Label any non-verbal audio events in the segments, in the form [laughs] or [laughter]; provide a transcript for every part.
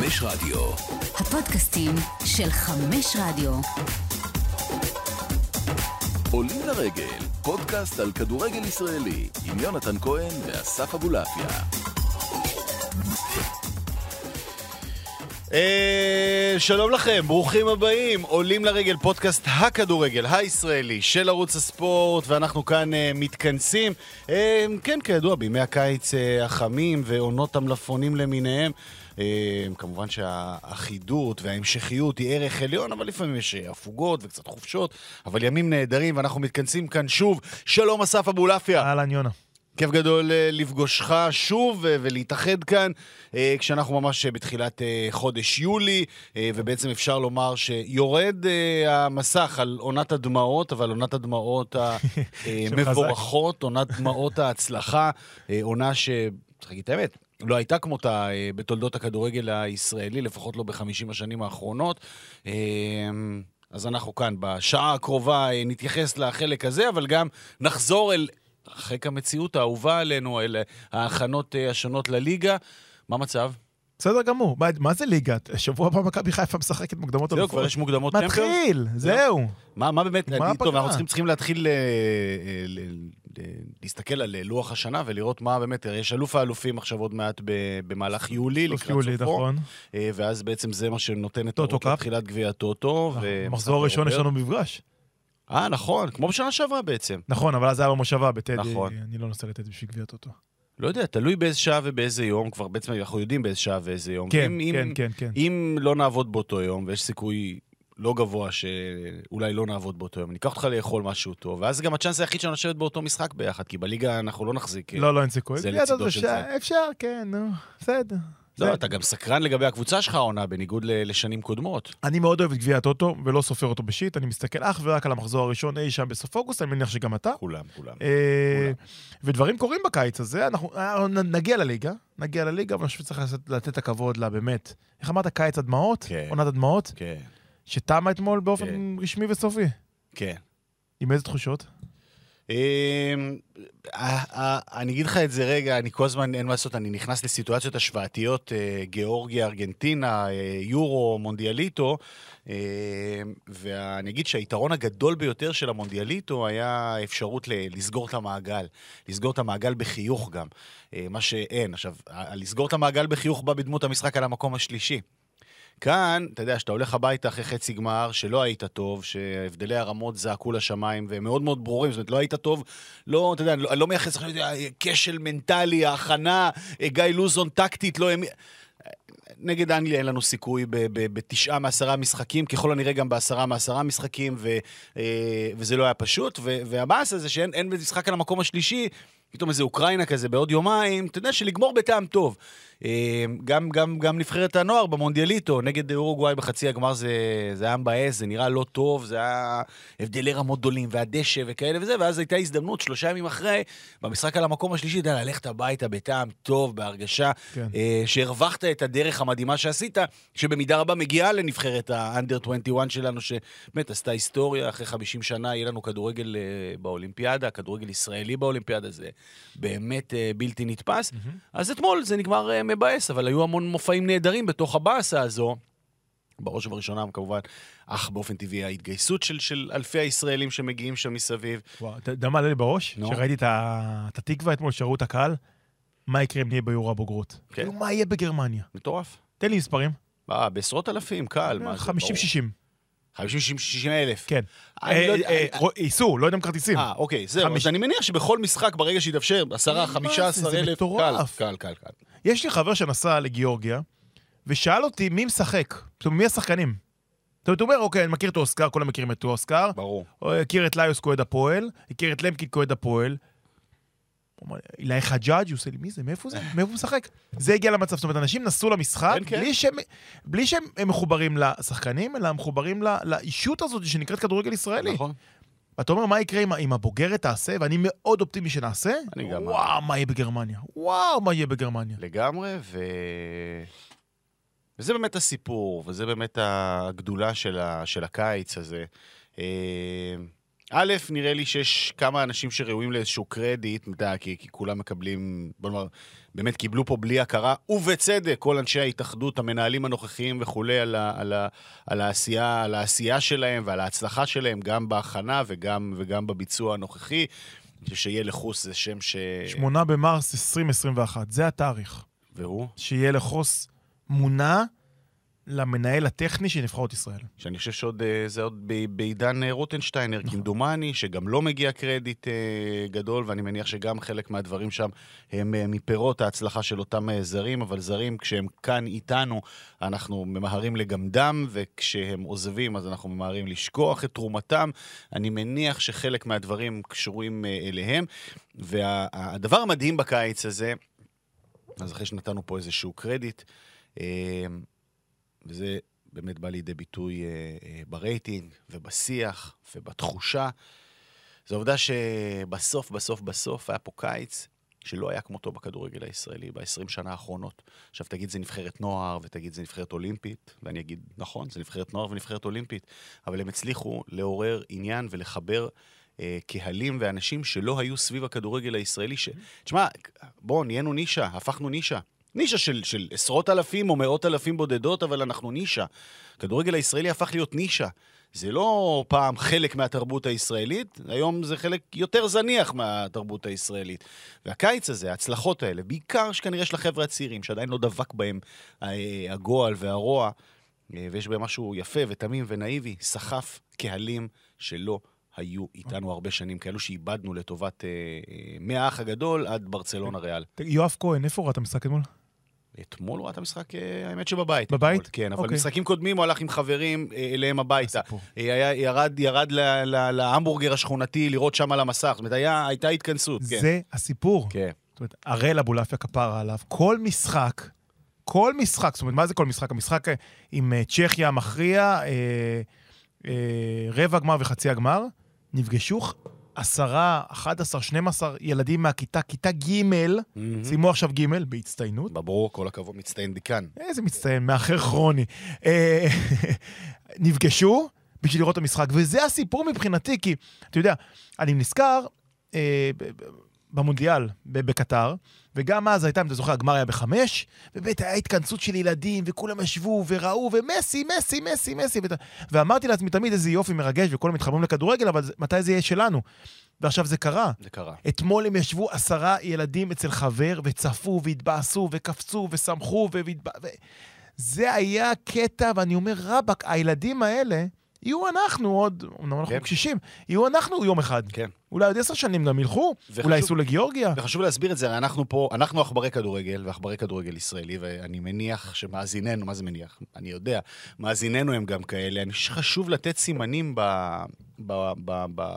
חמש רדיו. הפודקאסטים של חמש רדיו. עולים לרגל, פודקאסט על כדורגל ישראלי, עם יונתן כהן ואסף אבולעפיה. אה, שלום לכם, ברוכים הבאים. עולים לרגל פודקאסט הכדורגל הישראלי של ערוץ הספורט, ואנחנו כאן אה, מתכנסים. אה, כן, כידוע, בימי הקיץ אה, החמים ועונות המלפונים למיניהם. אה, כמובן שהאחידות וההמשכיות היא ערך עליון, אבל לפעמים יש אה, הפוגות וקצת חופשות, אבל ימים נהדרים, ואנחנו מתכנסים כאן שוב. שלום, אסף אבולעפיה. אהלן יונה. כיף גדול אה, לפגושך שוב ולהתאחד כאן, אה, כשאנחנו ממש בתחילת חודש יולי, ובעצם אפשר לומר שיורד המסך על עונת הדמעות, אבל עונת הדמעות המבורכות, [laughs] עונת דמעות ההצלחה, עונה ש... צריך להגיד את האמת, לא הייתה כמותה אה, בתולדות הכדורגל הישראלי, לפחות לא בחמישים השנים האחרונות. אה, אז אנחנו כאן בשעה הקרובה אה, נתייחס לחלק הזה, אבל גם נחזור אל חיק המציאות האהובה עלינו, אל ההכנות השונות לליגה. מה המצב? בסדר גמור. מה, מה זה ליגה? שבוע הבא מכבי חיפה משחקת מוקדמות זהו, כבר יש מוקדמות צ'מפיונס? מתחיל, זהו. מה, מה באמת, מה טוב? אנחנו צריכים, צריכים להתחיל אה, אה, ל- ל- להסתכל על אה, לוח השנה ולראות מה באמת, יש אלוף האלופים עכשיו עוד מעט במהלך יולי, לקראת יולי, סופו, נכון. אה, ואז בעצם זה מה שנותן את קאפ. לתחילת גביע הטוטו. ומשחק במחזור הראשון יש. לנו מפגש. אה, נכון, כמו בשנה שעברה בעצם. נכון, אבל אז היה במושבה, בטדי. נכון. אני לא נוסע לטדי בשביל גביע טוטו. לא יודע, תלוי באיזה שעה ובאיזה יום, כבר בעצם אנחנו יודעים באיזה שעה ואיזה יום. כן, אם- אם- כן, כן, כן. אם לא נעבוד באותו יום, ויש סיכוי לא גבוה שאולי לא נעבוד באותו יום, אני אקח אותך לאכול משהו טוב, ואז גם הצ'אנס היחיד שלנו לשבת באותו משחק ביחד, כי בליגה אנחנו לא נחזיק. לא, לא, אין סיכוי. זה לצידו של זה. אפשר, כן, נו, בסדר. לא, אתה גם סקרן לגבי הקבוצה שלך העונה, בניגוד לשנים קודמות. אני מאוד אוהב את גביע הטוטו, ולא סופר אותו בשיט, אני מסתכל אך ורק על המחזור הראשון אי שם בסוף אוגוסט, אני מניח שגם אתה. כולם, כולם. אה, ודברים קורים בקיץ הזה, אנחנו אה, נגיע לליגה, נגיע לליגה, אבל אני חושב שצריך לתת- את הכבוד לה, באמת. איך אמרת, קיץ הדמעות? כן. עונת הדמעות? כן, שתמה אתמול כן. באופן רשמי וסופי. כן. עם איזה תחושות? אמ, אה, אה, אני אגיד לך את זה רגע, אני כל הזמן, אין מה לעשות, אני נכנס לסיטואציות השוואתיות, אה, גיאורגיה, ארגנטינה, יורו, מונדיאליטו, ואני אגיד שהיתרון הגדול ביותר של המונדיאליטו היה האפשרות ל- לסגור את המעגל. לסגור את המעגל בחיוך גם, מה שאין. עכשיו, לסגור את המעגל בחיוך בא בדמות המשחק על המקום השלישי. כאן, אתה יודע, כשאתה הולך הביתה אחרי חצי גמר, שלא היית טוב, שהבדלי הרמות זעקו לשמיים, והם מאוד מאוד ברורים, זאת אומרת, לא היית טוב, לא, אתה יודע, אני לא, לא מייחס לך, יודע, כשל מנטלי, ההכנה, אה, גיא לוזון טקטית, לא... האמין- נגד אנגליה אין לנו סיכוי בתשעה מעשרה משחקים, ככל הנראה גם בעשרה מעשרה משחקים, ו, אה, וזה לא היה פשוט. והבאס הזה שאין אין משחק על המקום השלישי, פתאום איזה אוקראינה כזה בעוד יומיים, אתה יודע, שלגמור בטעם טוב. אה, גם, גם, גם נבחרת הנוער במונדיאליטו, נגד אורוגוואי בחצי הגמר זה, זה היה מבאס, זה נראה לא טוב, זה היה הבדלי רמות גדולים, והדשא וכאלה וזה, ואז הייתה הזדמנות שלושה ימים אחרי, במשחק על המקום השלישי, אתה ללכת הביתה בטעם טוב, בהרגשה כן. אה, שהרווחת את הדרך המדהימה שעשית, שבמידה רבה מגיעה לנבחרת ה-under 21 שלנו, שבאמת עשתה היסטוריה, אחרי 50 שנה יהיה לנו כדורגל אה, באולימפיאדה, כדורגל ישראלי באולימפיאדה, זה באמת אה, בלתי נתפס. אז אתמול זה נגמר אה, מבאס, אבל היו המון מופעים נהדרים בתוך הבאסה הזו. בראש ובראשונה, כמובן, אך באופן טבעי ההתגייסות של, של אלפי הישראלים שמגיעים שם מסביב. וואו, אתה יודע מה עלה לי בראש? נו. שראיתי את התקווה אתמול, שראו את הקהל, מה יקרה אם נהיה ביורו הבוגרות? כן. כאילו, מה יהיה בגרמניה? מטורף. תן לי מספרים. אה, בעשרות אלפים, קל. מה זה, 50-60. 50-60 אלף. כן. אני לא אה, אה, איסור, לא יודע אם כרטיסים. אה, אוקיי, זהו. אז אני מניח שבכל משחק, ברגע שיתאפשר, 10, מה זה, 15 זה אלף, קל. קל, קל, קל. יש לי חבר שנסע לגיאורגיה, ושאל אותי מי משחק. זאת אומרת, מי השחקנים? זאת אומרת, הוא אומר, אוקיי, אני מכיר את אוסקר, כולם מכירים את אוסקר. ברור. הכיר את ליוס כאוהד הפועל, הכיר את למקין כאוהד הפועל. אילי חג'אג', הוא עושה לי, מי זה? מאיפה זה? מאיפה הוא משחק? זה הגיע למצב, זאת אומרת, אנשים נסעו למשחק כן, כן. בלי שהם, בלי שהם הם מחוברים לשחקנים, אלא מחוברים לאישות הזאת שנקראת כדורגל ישראלי. נכון. אתה אומר, מה יקרה אם, אם הבוגרת תעשה, ואני מאוד אופטימי שנעשה, אני גם- וואו, מה יהיה בגרמניה? וואו, מה יהיה בגרמניה? לגמרי, ו... וזה באמת הסיפור, וזה באמת הגדולה של, ה... של הקיץ הזה. א', נראה לי שיש כמה אנשים שראויים לאיזשהו קרדיט, אתה יודע, כי, כי כולם מקבלים, בוא נאמר, באמת קיבלו פה בלי הכרה, ובצדק, כל אנשי ההתאחדות, המנהלים הנוכחיים וכולי, על, ה, על, ה, על, העשייה, על העשייה שלהם ועל ההצלחה שלהם, גם בהכנה וגם, וגם בביצוע הנוכחי. אני חושב שיהיה לחוס זה שם ש... 8 במרס 2021, זה התאריך. והוא? שיהיה לחוס מונה למנהל הטכני של נבחרות ישראל. שאני חושב שעוד, אה, זה עוד בעידן אה, רוטנשטיינר, נכון. כמדומני, שגם לא מגיע קרדיט אה, גדול, ואני מניח שגם חלק מהדברים שם הם מפירות ההצלחה של אותם זרים, אבל זרים, כשהם כאן איתנו, אנחנו ממהרים לגמדם, וכשהם עוזבים, אז אנחנו ממהרים לשכוח את תרומתם. אני מניח שחלק מהדברים קשורים אליהם. והדבר המדהים בקיץ הזה, אז אחרי שנתנו פה איזשהו קרדיט, וזה באמת בא לידי ביטוי אה, אה, ברייטינג ובשיח ובתחושה. זו עובדה שבסוף, בסוף, בסוף היה פה קיץ שלא היה כמותו בכדורגל הישראלי ב-20 שנה האחרונות. עכשיו תגיד זה נבחרת נוער ותגיד זה נבחרת אולימפית, ואני אגיד נכון, זה נבחרת נוער ונבחרת אולימפית, אבל הם הצליחו לעורר עניין ולחבר אה, קהלים ואנשים שלא היו סביב הכדורגל הישראלי. ש... תשמע, בואו, נהיינו נישה, הפכנו נישה. נישה של, של עשרות אלפים או מאות אלפים בודדות, אבל אנחנו נישה. הכדורגל הישראלי הפך להיות נישה. זה לא פעם חלק מהתרבות הישראלית, היום זה חלק יותר זניח מהתרבות הישראלית. והקיץ הזה, ההצלחות האלה, בעיקר שכנראה של החבר'ה הצעירים, שעדיין לא דבק בהם אה, הגועל והרוע, אה, ויש בהם משהו יפה ותמים ונאיבי, סחף קהלים שלא היו איתנו הרבה שנים, כאלו שאיבדנו לטובת אה, מהאח הגדול עד ברצלונה ריאל. יואב כהן, איפה ראה את המשחק אתמול? אתמול הוא ראה את המשחק, אה, האמת שבבית. בבית? אתמול, כן, אבל אוקיי. משחקים קודמים הוא הלך עם חברים אה, אליהם הביתה. אה, היה, ירד, ירד ל- ל- להמבורגר השכונתי לראות שם על המסך. זאת אומרת, היה, הייתה התכנסות, כן. זה הסיפור. כן. זאת אומרת, הראל אבולעפיה כפרה עליו, כל משחק, כל משחק, זאת אומרת, מה זה כל משחק? המשחק עם צ'כיה המכריע, אה, אה, רבע גמר וחצי הגמר, נפגשו עשרה, 11, 12 ילדים מהכיתה, כיתה ג', מהמם. סיימו עכשיו ג' בהצטיינות. ברור, כל הכבוד, מצטיין דיקן. איזה מצטיין, מאחר כרוני. אה, [laughs] נפגשו בשביל לראות את המשחק, וזה הסיפור מבחינתי, כי, אתה יודע, אני נזכר אה, במונדיאל בקטר, וגם אז הייתה, אם אתה זוכר, הגמר היה בחמש, ובאמת היה התכנסות של ילדים, וכולם ישבו וראו, ומסי, מסי, מסי, מסי, ות... ואמרתי לעצמי תמיד איזה יופי מרגש, וכולם מתחברים לכדורגל, אבל זה- מתי זה יהיה שלנו? ועכשיו זה קרה. זה קרה. אתמול הם ישבו עשרה ילדים אצל חבר, וצפו, והתבאסו, וקפצו, ושמחו, והתב... ו... זה היה קטע, ואני אומר, רבאק, הילדים האלה יהיו אנחנו עוד, אמנם אנחנו כן. קשישים, יהיו אנחנו יום אחד. כן. אולי עוד עשר שנים גם ילכו, וחשוב- אולי ייסעו לגיאורגיה. וחשוב להסביר את זה, אנחנו פה, אנחנו עכברי כדורגל, ועכברי כדורגל ישראלי, ואני מניח שמאזיננו, מה זה מניח? אני יודע, מאזיננו הם גם כאלה. אני חושב שחשוב לתת סימנים ב, ב, ב, ב,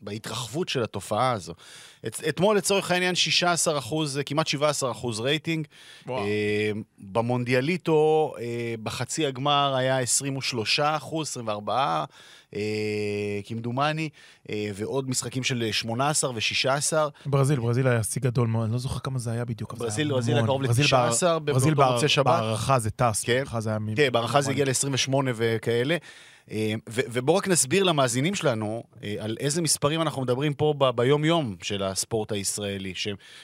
בהתרחבות של התופעה הזו. את, אתמול לצורך העניין 16 אחוז, כמעט 17 אחוז רייטינג. וואו. אה, במונדיאליטו, אה, בחצי הגמר היה 23 אחוז, 24, אה, כמדומני, אה, ועוד משחקים של 18 ו-16. ברזיל, ברזיל היה שיא גדול מאוד, אני לא זוכר כמה זה היה בדיוק. ברזיל- ברזיל היה. קרוב ברזיל ל-19 בהער- ברזיל באותו מוצאי שבת. בהערכה זה טס, כן. בהערכה זה היה... כן, בהערכה זה. הגיע ל-28 וכאלה. אה, ובואו רק נסביר למאזינים שלנו אה, על איזה מספרים אנחנו מדברים פה ביום-יום של הספורט הישראלי.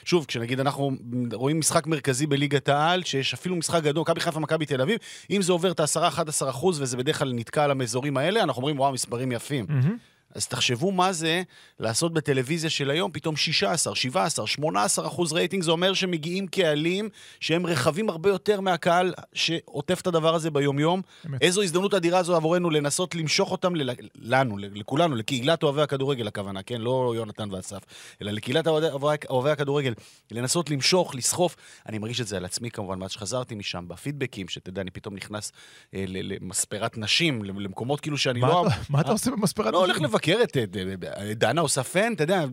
שוב, כשנגיד אנחנו רואים משחק מרכזי בליגת העל, שיש אפילו משחק גדול, מכבי חיפה, מכבי תל אביב, אם זה עובר את ה-10-11 אחוז, וזה בדרך כלל נתקע על האזורים האלה, אנחנו אומרים, וואו, מספרים יפים. מהמם. אז תחשבו מה זה לעשות בטלוויזיה של היום פתאום 16, 17, 18 אחוז רייטינג, זה אומר שמגיעים קהלים שהם רחבים הרבה יותר מהקהל שעוטף את הדבר הזה ביומיום. אמת. איזו הזדמנות אדירה זו עבורנו לנסות למשוך אותם ל- לנו, לכולנו, לקהילת אוהבי הכדורגל הכוונה, כן? לא יונתן ואסף, אלא לקהילת אוהבי- אוהבי הכדורגל, לנסות למשוך, לסחוף. אני מרגיש את זה על עצמי כמובן, מאז שחזרתי משם, בפידבקים, שתדע, אני פתאום נכנס אה, למספרת נשים, למקומות כאילו שאני מה לא... אתה- מה אתה עושה במספרת? לא הולך לבקר את אה, דנה אוספן, אתה יודע,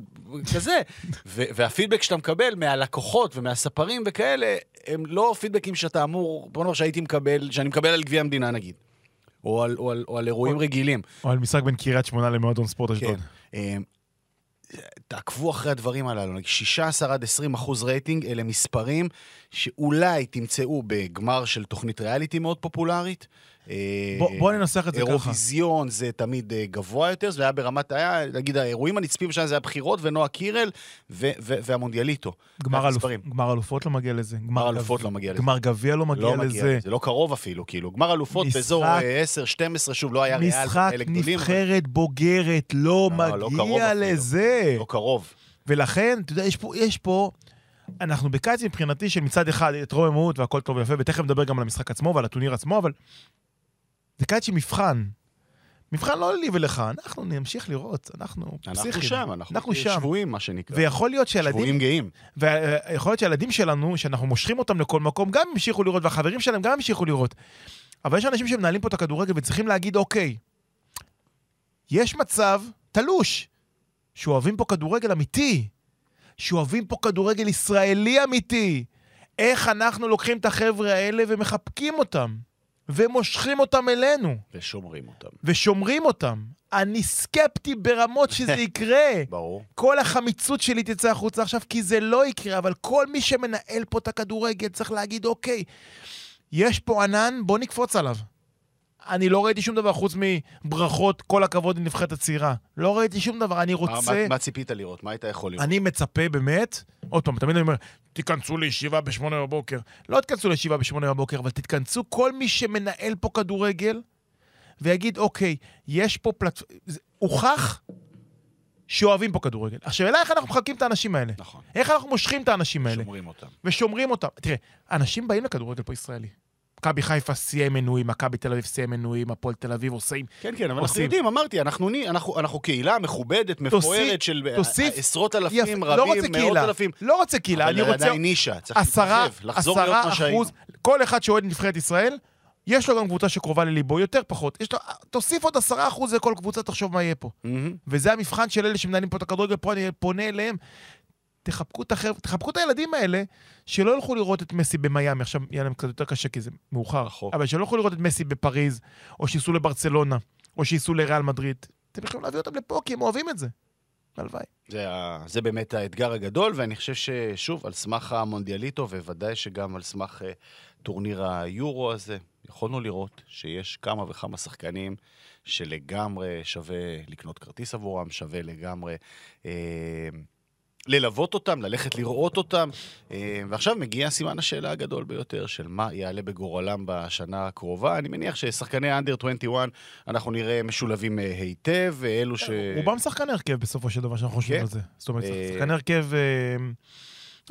כזה. והפידבק שאתה מקבל מהלקוחות ומהספרים וכאלה, הם לא פידבקים שאתה אמור, בוא נאמר שהייתי מקבל, שאני מקבל על גביע המדינה נגיד. או על, או על, או על אירועים רגילים. או על משחק בין קריית שמונה למועדון ספורט כן. אשדוד. אה, תעקבו אחרי הדברים הללו, נגיד 16 עד 20 אחוז רייטינג, אלה מספרים שאולי תמצאו בגמר של תוכנית ריאליטי מאוד פופולרית. אה, בוא, בוא ננסח את זה ככה. אירוויזיון זה תמיד אה, גבוה יותר, זה היה ברמת, היה, נגיד, האירועים הנצפים בשנה זה הבחירות ונועה קירל ו- ו- והמונדיאליטו. גמר, אלופ. גמר אלופות לא מגיע לזה. גמר אלופות לא מגיע לזה. גמר גביע לא מגיע לא לזה. לזה, לא קרוב אפילו, כאילו. גמר אלופות משחק- באזור אה, 10-12, שוב, לא היה ריאל משחק נבחרת בוגרת לא, לא, לא מגיע. לזה. לא קרוב. ולכן, אתה יודע, יש פה, יש פה, אנחנו בקיץ מבחינתי של מצד אחד את רוממות והכל טוב ויפה, ותכף נדבר גם על המשחק עצמו ועל הטורניר עצמו, אבל זה קיץ של מבחן. מבחן לא לי ולך, אנחנו נמשיך לראות, אנחנו אנחנו פסיכים. שם, אנחנו אנחנו שם. שבויים, מה שנקרא. ויכול להיות שילדים, שבויים גאים. ויכול להיות שהילדים שלנו, שאנחנו מושכים אותם לכל מקום, גם ימשיכו לראות, והחברים שלהם גם ימשיכו לראות. אבל יש אנשים שמנהלים פה את הכדורגל וצריכים להגיד, אוקיי, יש מצב תלוש, שאוהבים פה כדורגל אמיתי, שאוהבים פה כדורגל ישראלי אמיתי. איך אנחנו לוקחים את החבר'ה האלה ומחבקים אותם, ומושכים אותם אלינו, ושומרים אותם. ושומרים אותם. אני סקפטי ברמות שזה [laughs] יקרה. ברור. כל החמיצות שלי תצא החוצה עכשיו, כי זה לא יקרה, אבל כל מי שמנהל פה את הכדורגל צריך להגיד, אוקיי, יש פה ענן, בוא נקפוץ עליו. אני לא ראיתי שום דבר חוץ מברכות, כל הכבוד לנבחרת הצעירה. לא ראיתי שום דבר, אני מה- רוצה... מה- מה ציפית לראות? מה היית יכול לראות? אני מצפה באמת, עוד פעם, תמיד אני אומר, תיכנסו לישיבה בשמונה בבוקר. לא תיכנסו לישיבה בשמונה בבוקר, אבל תתכנסו כל מי שמנהל פה כדורגל, ויגיד, אוקיי, יש פה פלטפורמה... הוכח שאוהבים פה כדורגל. עכשיו, אלא איך אנחנו מחלקים את האנשים האלה? נכון. איך אנחנו מושכים את האנשים האלה? שומרים אותם. ושומרים אותם. תראה, אנשים באים לכדורגל פה ישראלי. מכבי חיפה שיאי מנויים, מכבי תל אביב שיאי מנויים, הפועל תל אביב עושים. כן, כן, אבל אנחנו עושים. יודעים, אמרתי, אנחנו אנחנו אנחנו קהילה מכובדת, מפוארת של תוסיף- עשרות אלפים, לא רוצה רבים, מאות קהילה, אלפים. לא רוצה קהילה, אני אבל רוצה עדיין נישה, צריך עשרה, להתרחב, לחזור להיות עשרה מה שהיינו. כל אחד שאוהד נבחרת ישראל, יש לו גם קבוצה שקרובה לליבו, יותר פחות. יש לו, תוסיף עוד עשרה אחוז לכל קבוצה, תחשוב מה יהיה פה. מהמם. וזה המבחן של אלה שמנהלים פה את הכדורגל, פה אני פונה אליהם. תחבקו את, החבר... תחבקו את הילדים האלה, שלא ילכו לראות את מסי במיאמי, עכשיו יהיה להם קצת יותר קשה כי זה מאוחר, רחוק. אבל שלא ילכו לראות את מסי בפריז, או שייסעו לברצלונה, או שייסעו לריאל מדריד. אתם יכולים להביא אותם לפה כי הם אוהבים את זה. הלוואי. זה, זה באמת האתגר הגדול, ואני חושב ששוב, על סמך המונדיאליטו, ובוודאי שגם על סמך אה, טורניר היורו הזה, יכולנו לראות שיש כמה וכמה שחקנים שלגמרי שווה לקנות כרטיס עבורם, שווה לגמרי אה, ללוות אותם, ללכת לראות אותם. אה, ועכשיו מגיע סימן השאלה הגדול ביותר של מה יעלה בגורלם בשנה הקרובה. אני מניח ששחקני אנדר 21, אנחנו נראה משולבים אה, היטב, ואלו ש... רובם שחקני הרכב בסופו של דבר, שאנחנו חושבים כן. על זה. זאת אומרת, אה, שחקני הרכב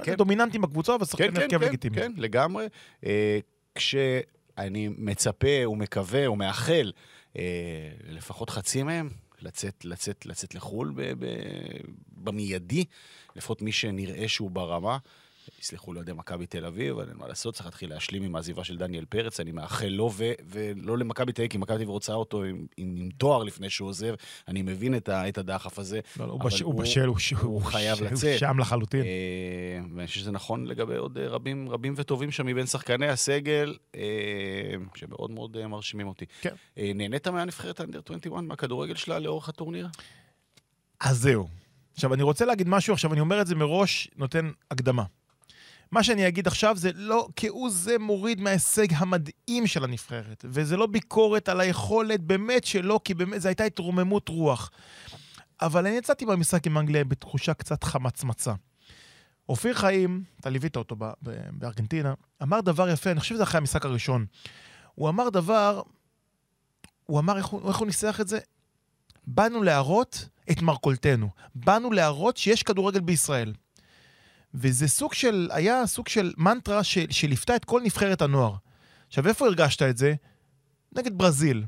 כן. דומיננטיים בקבוצה, אבל שחקני כן, הרכב כן, לגיטימיים. כן, לגמרי. אה, כשאני מצפה ומקווה ומאחל אה, לפחות חצי מהם לצאת, לצאת, לצאת לחו"ל ב, ב, במיידי, לפחות מי שנראה שהוא ברמה. יסלחו לי אוהדי מכבי תל אביב, אבל אין מה לעשות, צריך להתחיל להשלים עם העזיבה של דניאל פרץ, אני מאחל לו, ו- ולא למכבי תל אביב, כי מכבי תל אביב רוצה אותו עם, עם, עם תואר לפני שהוא עוזב, אני מבין את, ה- את הדחף הזה. לא, לא, הוא בש- הוא הוא- בשל, הוא ש- הוא חייב ש- הוא לצאת. שם לחלוטין. אה, ואני חושב שזה נכון לגבי עוד אה, רבים, רבים וטובים שם מבין שחקני הסגל, אה, שמאוד מאוד אה, מרשימים אותי. כן. אה, נהנית מהנבחרת אנדר 21, מהכדורגל שלה לאורך הטורניר? אז זהו. עכשיו, אני רוצה להגיד משהו, עכשיו אני אומר את זה מראש, נותן הקדמה. מה שאני אגיד עכשיו זה לא כהוא זה מוריד מההישג המדהים של הנבחרת, וזה לא ביקורת על היכולת באמת שלא, כי באמת זו הייתה התרוממות רוח. אבל אני יצאתי מהמשחק עם אנגליה בתחושה קצת חמצמצה. אופיר חיים, אתה ליווית אותו בארגנטינה, אמר דבר יפה, אני חושב שזה אחרי המשחק הראשון. הוא אמר דבר, הוא אמר, איך הוא, איך הוא ניסח את זה? באנו להראות את מרכולתנו. באנו להראות שיש כדורגל בישראל. וזה סוג של, היה סוג של מנטרה ש, שליוותה את כל נבחרת הנוער. עכשיו, איפה הרגשת את זה? נגד ברזיל.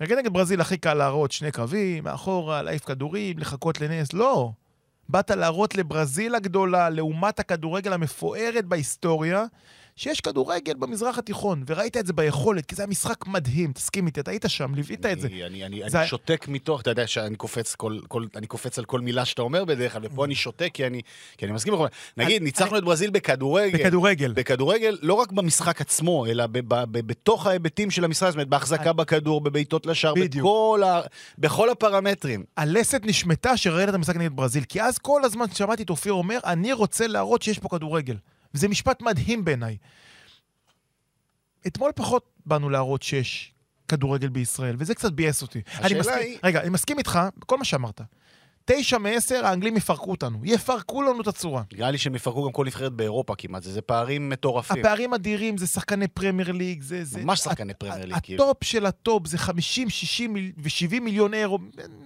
נגד נגד ברזיל הכי קל להראות שני קרבים, מאחורה, להעיף כדורים, לחכות לנס. לא. באת להראות לברזיל הגדולה, לעומת הכדורגל המפוארת בהיסטוריה, שיש כדורגל במזרח התיכון, וראית את זה ביכולת, כי זה היה משחק מדהים, תסכים איתי, אתה היית שם, ליווית את זה. אני, אני, אני, זה- אני שותק מתוך, אתה יודע שאני קופץ, כל, כל, אני קופץ על כל מילה שאתה אומר בדרך כלל, ופה אני שותק כי אני, כי אני מסכים לך. נגיד, אני- ניצחנו את ברזיל בכדורגל. בכדורגל. בכדורגל, לא רק במשחק עצמו, אלא ב- ב- ב- בתוך ההיבטים של המשחק, זאת אומרת, בהחזקה בכדור, בבעיטות לשער. בכל, ה, בכל הפרמטרים. הלסת נשמטה שראית את המשחק נגד ברזיל, כי אז כל הזמן שמעתי את אופיר אומר, אני רוצה להראות שיש פה כדורגל. וזה משפט מדהים בעיניי. אתמול פחות באנו להראות שיש כדורגל בישראל, וזה קצת ביאס אותי. השאלה אני מסכים, היא- רגע, אני מסכים איתך בכל מה שאמרת. תשע מעשר, האנגלים יפרקו אותנו. יפרקו לנו את הצורה. נראה לי שהם יפרקו גם כל נבחרת באירופה כמעט, זה, זה פערים מטורפים. הפערים אדירים, זה שחקני פרמייר ליג, זה... זה ממש שחקני פרמייר ליג, כאילו. הטופ של הטופ זה 50, 60 מיל- ו-70 מיליון אירו,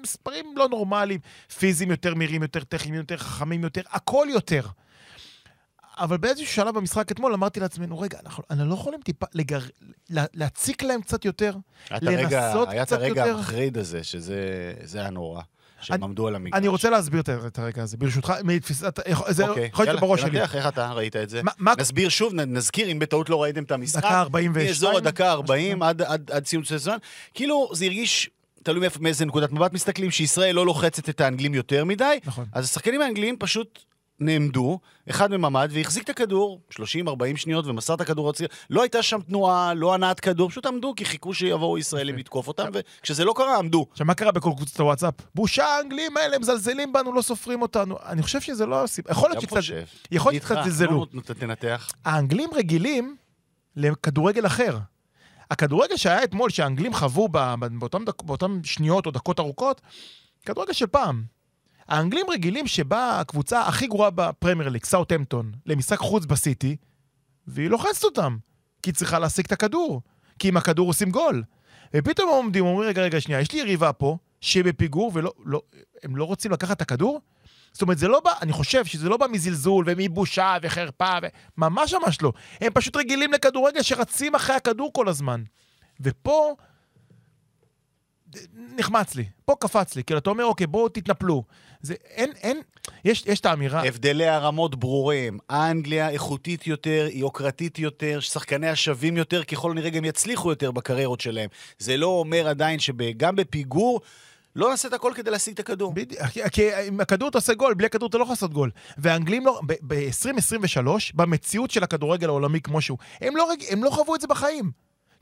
מספרים לא נורמליים, פיזיים יותר מהירים, יותר טכניים, יותר חכמים יותר, הכל יותר. אבל באיזשהו שלב במשחק אתמול אמרתי לעצמנו, רגע, אנחנו אנחנו לא יכולים טיפה לגר... לה- להציק להם קצת יותר? את הרגע- לנסות היה את קצת הרגע יותר? המחריד הזה, שזה זה היה נורא. שהם אני- עמדו על המגרש. אני רוצה להסביר את את הרגע הזה, ברשותך, מתפיסת... זה אוקיי, יכול להיות יאללה, בראש שלי. תנתח, איך אתה ראית את זה? מה- נסביר שוב, נזכיר, אם בטעות לא ראיתם את המשחק. דקה 42? מאזור הדקה 40 עד- עד עד סיום של הזמן. כאילו, זה הרגיש... תלוי מאיזה נקודת מבט מסתכלים, שישראל לא לוחצת את האנגלים יותר מדי, נכון. אז השחקנים האנגלים פשוט נעמדו, אחד מממ"ד, והחזיק את הכדור, 30-40 שניות, ומסר את הכדור הציר. לא הייתה שם תנועה, לא הנעת כדור, פשוט עמדו, כי חיכו שיבואו ישראלים לתקוף אותם, וכשזה לא קרה, עמדו. עכשיו, מה קרה בכל קבוצת הוואטסאפ? בושה, האנגלים האלה מזלזלים בנו, לא סופרים אותנו. אני חושב שזה לא הסיבה. יכול להיות שקצת... זלזלו. האנגלים רגילים לכדורגל אחר. הכדורגל שהיה אתמול, שהאנגלים חוו ב- ב- באותם, דק, באותם שניות או דקות ארוכות, כדורגל של פעם. האנגלים רגילים שבאה הקבוצה הכי גרועה בפרמייר ליג, סאוטהמפטון, למשחק חוץ בסיטי, והיא לוחצת אותם, כי היא צריכה להשיג את הכדור, כי עם הכדור עושים גול. ופתאום הם עומדים, אומרים, רגע, רגע, שנייה, יש לי יריבה פה, שבפיגור, והם לא, לא רוצים לקחת את הכדור? זאת אומרת, זה לא בא, אני חושב שזה לא בא מזלזול ומבושה וחרפה, ו... ממש ממש לא. הם פשוט רגילים לכדורגל שרצים אחרי הכדור כל הזמן. ופה נחמץ לי, פה קפץ לי, כאילו, אתה אומר, אוקיי, בואו תתנפלו. זה, אין, אין, יש, יש את האמירה, הבדלי הרמות ברורים. אנגליה איכותית יותר, יוקרתית יותר, שחקניה שווים יותר, ככל הנראה גם יצליחו יותר בקריירות שלהם. זה לא אומר עדיין שגם בפיגור, לא נעשה את הכל כדי להשיג את הכדור. בדיוק, כי- עם הכדור אתה עושה גול, בלי הכדור אתה לא יכול לעשות גול. והאנגלים לא, ב-2023, במציאות של הכדורגל העולמי כמו שהוא, הם לא, הם לא חוו את זה בחיים.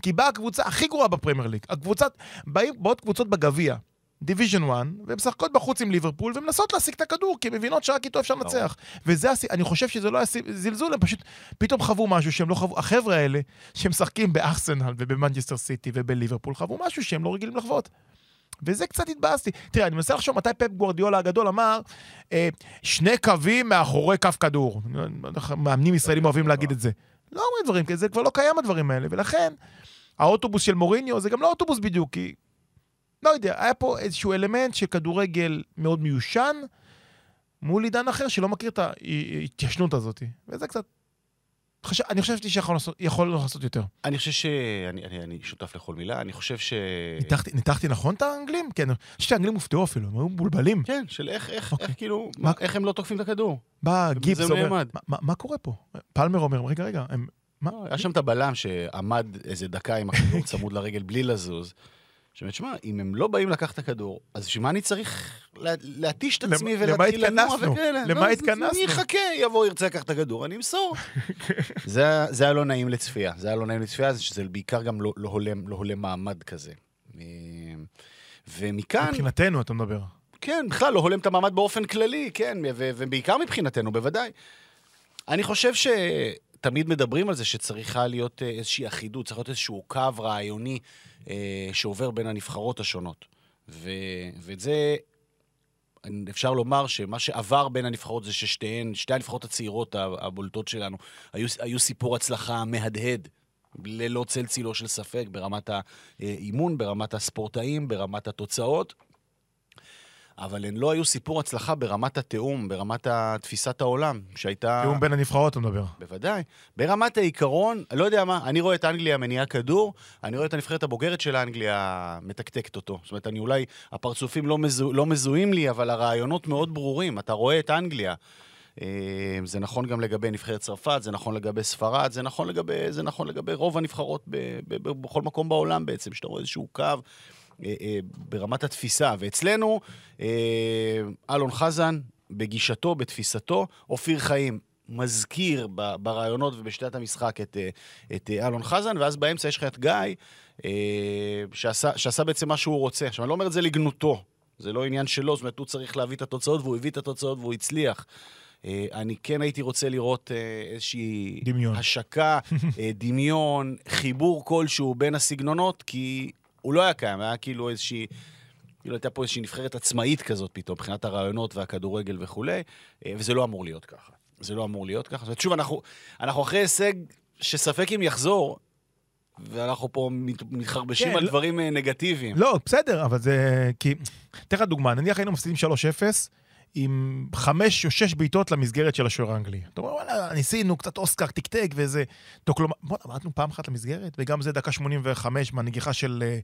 כי באה הקבוצה הכי גרועה בפרמייר ליג. הקבוצת, באים, באות קבוצות בגביע, Division 1, והן משחקות בחוץ עם ליברפול, ומנסות להשיג את הכדור, כי הן מבינות שרק איתו אפשר לנצח. וזה, אני חושב שזה לא היה זלזול, הם פשוט פתאום חוו משהו שהם לא חוו, החבר'ה האלה, שמשחקים בארסנל ובמנג'סטר סיטי ובליברפול, חוו משהו שהם לא רגילים לחוות. וזה קצת התבאסתי. תראה, אני מנסה לחשוב מתי פפ גוורדיולה הגדול אמר, אה, שני קווים מאחורי קו כדור. מאמנים ישראלים אוהבים להגיד את זה. לא אומרים דברים כאלה, זה כבר לא קיים הדברים האלה, ולכן האוטובוס של מוריניו זה גם לא אוטובוס בדיוק, כי... לא יודע, היה פה איזשהו אלמנט של כדורגל מאוד מיושן, מול עידן אחר שלא מכיר את ההתיישנות הזאת. וזה קצת... חשב, אני חשבתי שיכול לעשות, יותר. אני חושב ש... אני, אני, אני שותף לכל מילה, אני חושב ש... ניתחתי, ניתחתי נכון את האנגלים? כן, אני חושב שהאנגלים הופתעו אפילו, הם היו מבולבלים. כן, של איך, איך, אוקיי. איך כאילו, מה- איך הם לא תוקפים את הכדור. בא גיבס זה אומר. "מה- מה- מה קורה פה? פלמר אומר, רגע, רגע, הם... מה? לא, היה שם את הבלם שעמד איזה דקה עם הכדור [laughs] צמוד לרגל בלי לזוז. שאומרת, שמע, אם הם לא באים לקחת את הכדור, אז בשביל מה אני צריך לה- להתיש את עצמי ולהתחיל לנוע? וכאלה? למה לא, התכנסנו? אני אחכה, יבוא, ירצה לקחת את הכדור, אני אמסור. [laughs] זה היה לא נעים לצפייה. זה היה לא נעים לצפייה, זה שזה בעיקר גם לא לא הולם מעמד כזה. אה, ומכאן... מבחינתנו, אתה מדבר. כן, בכלל, לא הולם את המעמד באופן כללי, כן, ובעיקר מבחינתנו, בוודאי. אני חושב שתמיד מדברים על זה שצריכה להיות אה, איזושהי אחידות, צריך להיות איזשהו קו רעיוני אה, שעובר בין הנבחרות השונות. ו- ואת זה, אפשר לומר שמה שעבר בין הנבחרות זה ששתיהן, שתי הנבחרות הצעירות הבולטות שלנו, היו, היו סיפור הצלחה מהדהד. ללא צל צילו של ספק, ברמת האימון, ברמת הספורטאים, ברמת התוצאות. אבל הן לא היו סיפור הצלחה ברמת התיאום, ברמת תפיסת העולם, שהייתה... תיאום בין הנבחרות, אתה מדבר. בוודאי. ברמת העיקרון, לא יודע מה, אני רואה את אנגליה מניעה כדור, אני רואה את הנבחרת הבוגרת של אנגליה מתקתקת אותו. זאת אומרת, אני אולי, הפרצופים לא, מזו, לא מזוהים לי, אבל הרעיונות מאוד ברורים. אתה רואה את אנגליה. אה, זה נכון גם לגבי נבחרת צרפת, זה נכון לגבי ספרד, זה נכון לגבי, זה נכון לגבי רוב הנבחרות ב, ב, ב, בכל מקום בעולם בעצם, שאתה רואה איזשהו קו. אה, אה, ברמת התפיסה. ואצלנו, אה, אלון חזן, בגישתו, בתפיסתו, אופיר חיים. מזכיר ברעיונות ובשיטת המשחק את, אה, את אלון חזן, ואז באמצע יש לך את גיא, שעשה, שעשה בעצם מה שהוא רוצה. עכשיו, אני לא אומר את זה לגנותו, זה לא עניין שלו, זאת אומרת, הוא צריך להביא את התוצאות, והוא הביא את התוצאות והוא הצליח. אני כן הייתי רוצה לראות איזושהי... דמיון. השקה, דמיון, חיבור כלשהו בין הסגנונות, כי הוא לא היה קיים, היה כאילו איזושהי... כאילו הייתה פה איזושהי נבחרת עצמאית כזאת פתאום, מבחינת הרעיונות והכדורגל וכולי, אה, וזה לא אמור להיות ככה. זה לא אמור להיות ככה. זאת אומרת, שוב, אנחנו, אנחנו אחרי הישג שספק אם יחזור, ואנחנו פה מת- מתחרבשים כן, על לא- דברים אה, נגטיביים. לא, בסדר, אבל זה... כי... אתן לך דוגמה, נניח היינו מפסידים 3-0 עם 5 או 6 בעיטות למסגרת של השוער האנגלי. אתה אומר, וואלה, ניסינו, קצת אוסקר טקטק ואיזה... טוקלומ... בוא'נה, בעטנו פעם אחת למסגרת, וגם זה דקה 85 מהנגיחה של, אה,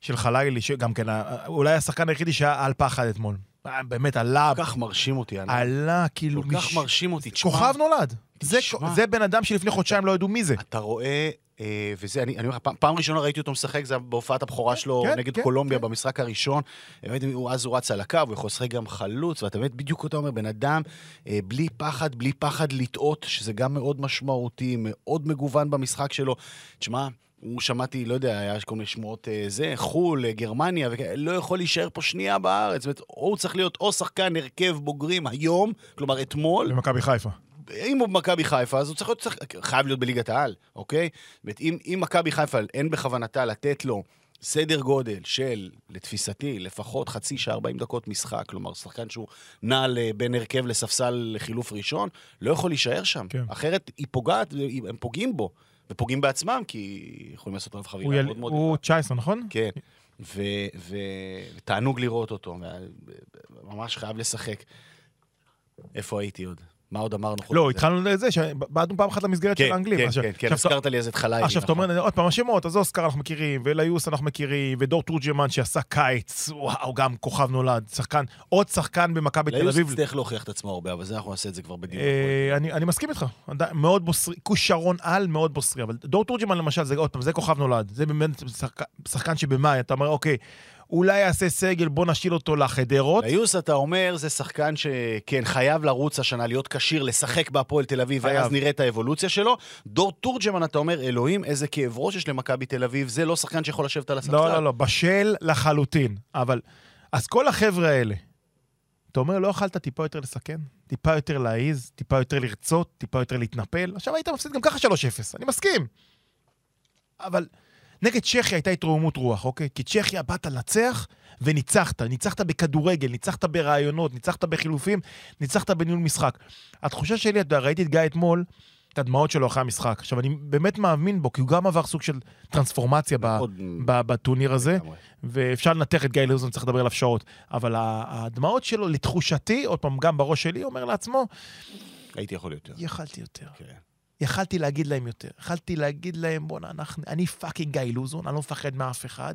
של חלילי, שגם כן, ה- אולי השחקן היחידי שהיה על פחד אתמול. אה, באמת, עלה, כל כך מרשים אותי, אני... עלה, כאילו... כל כך מש- מרשים אותי. תשמע, כוכב נולד. זה. זה בן אדם שלפני חודשיים לא ידעו מי זה. אתה רואה, אה, וזה, אני, אומר לך, פעם, פעם ראשונה ראיתי אותו משחק, זה בהופעת הבכורה שלו כן, נגד כן, קולומביה כן. במשחק הראשון. באמת, הוא, אז הוא רץ על הקו, הוא יכול לשחק גם חלוץ, ואתה באמת, בדיוק אתה אומר, בן אדם אה, בלי פחד, בלי פחד לטעות, שזה גם מאוד משמעותי, מאוד מגוון במשחק שלו. תשמע, הוא שמעתי, לא יודע, היה כל מיני שמועות אה, זה, חו"ל, אה, גרמניה, לא יכול להישאר פה שנייה בארץ. זאת אומרת, או הוא צריך להיות או שחקן הרכב בוגרים היום, כלומר אתמול, במכבי חיפה. אם הוא במכבי חיפה, אז הוא צריך להיות, צריך, חייב להיות בליגת העל, אוקיי? זאת אומרת, אם, אם מכבי חיפה אין בכוונתה לתת לו סדר גודל של, לתפיסתי, לפחות חצי שעה, 40 דקות משחק, כלומר, שחקן שהוא נע בין הרכב לספסל לחילוף ראשון, לא יכול להישאר שם. כן. אחרת היא פוגעת, הם פוגעים בו, ופוגעים בעצמם, כי יכולים לעשות עליו חבילה יל... מאוד מאוד... הוא 19, נכון? כן, ותענוג לראות אותו, ממש חייב לשחק. איפה הייתי עוד? מה עוד אמרנו? חוץ לא? התחלנו לזה, שבעטנו פעם אחת למסגרת של כן, האנגלים. כן, כן, כן, הזכרת לי אז את חלילי. עכשיו, אתה נכון. אומר, עוד פעם, השמות, אז אוסקר אנחנו מכירים, ואליוס אנחנו מכירים, ודור תורג'מן שעשה קיץ, וואו, גם כוכב נולד, שחקן, עוד שחקן במכבי תל ליוס אביב. יצטרך להוכיח את עצמו הרבה, אבל זה אנחנו נעשה את זה כבר בדיוק. אה, אני אני מסכים איתך, מאוד בוסרי, כושרון על מאוד בוסרי, אבל דור תורג'מן למשל, זה עוד פעם, זה כוכב נולד, זה באמת שחק- שחקן שבמאי, אתה אומר, אוקיי, אולי יעשה סגל, בוא נשאיל אותו לחדרות. ליוס, אתה אומר, זה שחקן שכן, חייב לרוץ השנה, להיות כשיר, לשחק בהפועל תל אביב. ואז נראה את האבולוציה שלו. דור תורג'מן, אתה אומר, אלוהים, איזה כאב ראש יש למכבי תל אביב, זה לא שחקן שיכול לשבת על הספסל. לא, לא, לא, בשל לחלוטין. אבל, אז כל החבר'ה האלה, אתה אומר, לא יכלת טיפה יותר לסכן? טיפה יותר להעיז? טיפה יותר לרצות? טיפה יותר להתנפל? עכשיו היית מפסיד גם ככה 3-0, אני מסכים. אבל נגד צ'כיה הייתה התרוממות רוח, אוקיי? כי צ'כיה באת לנצח וניצחת. ניצחת בכדורגל, ניצחת ברעיונות, ניצחת בחילופים, ניצחת בניהול משחק. התחושה שלי, אתה יודע, ראיתי את גיא אתמול, את הדמעות שלו אחרי המשחק. עכשיו, אני באמת מאמין בו, כי הוא גם עבר סוג של טרנספורמציה מאוד- ב- בטורניר הזה. ואפשר לנתח את גיא לוזון, צריך לדבר עליו שעות. אבל הדמעות שלו, לתחושתי, עוד פעם, גם בראש שלי, אומר לעצמו, הייתי יכול יותר. יכלתי יותר. כן. יכלתי להגיד להם יותר. יכלתי להגיד להם, בואנה, אנחנו- אני fucking גיא לוזון, אני לא מפחד מאף אחד.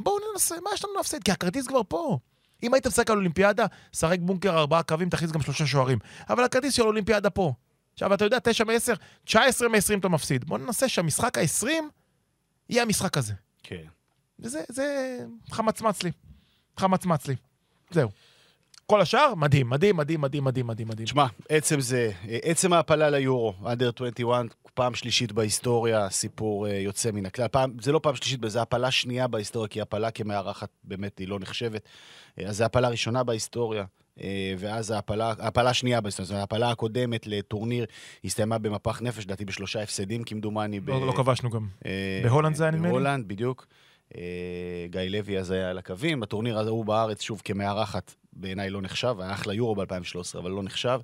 בואו ננסה, מה יש לנו להפסיד? כי הכרטיס כבר פה. אם היית משחק על אולימפיאדה, שחק בונקר ארבעה קווים, תכניס גם שלושה שוערים. אבל הכרטיס של אולימפיאדה פה. עכשיו, אתה יודע, תשע מ-10, 19 מ-20 אתה מפסיד. בוא ננסה שהמשחק ה-20 יהיה המשחק הזה. כן. וזה, זה חמצמץ לי. חמצמץ לי. זהו. כל השאר, מדהים, מדהים, מדהים, מדהים, מדהים, מדהים. תשמע, עצם זה, עצם ההעפלה ליורו, under 21, פעם שלישית בהיסטוריה, סיפור אה, יוצא מן הכלל. פעם, זה לא פעם שלישית, זה העפלה שנייה בהיסטוריה, כי הפלה כמארחת באמת היא לא נחשבת. אה, אז זה העפלה ראשונה בהיסטוריה. אה, ואז ההפלה, ההפלה השנייה בהיסטוריה, זאת אומרת, ההפלה הקודמת לטורניר הסתיימה במפח נפש, לדעתי בשלושה הפסדים כמדומני. ב- לא, לא כבשנו גם. אה, בהולנד זה היה, נדמה לי? בהולנד, בדיוק. גיא לוי אז היה על הקווים. בטורניר הזה הוא בארץ, שוב, כמארחת, בעיניי לא נחשב, היה אחלה יורו ב-2013, אבל לא נחשב.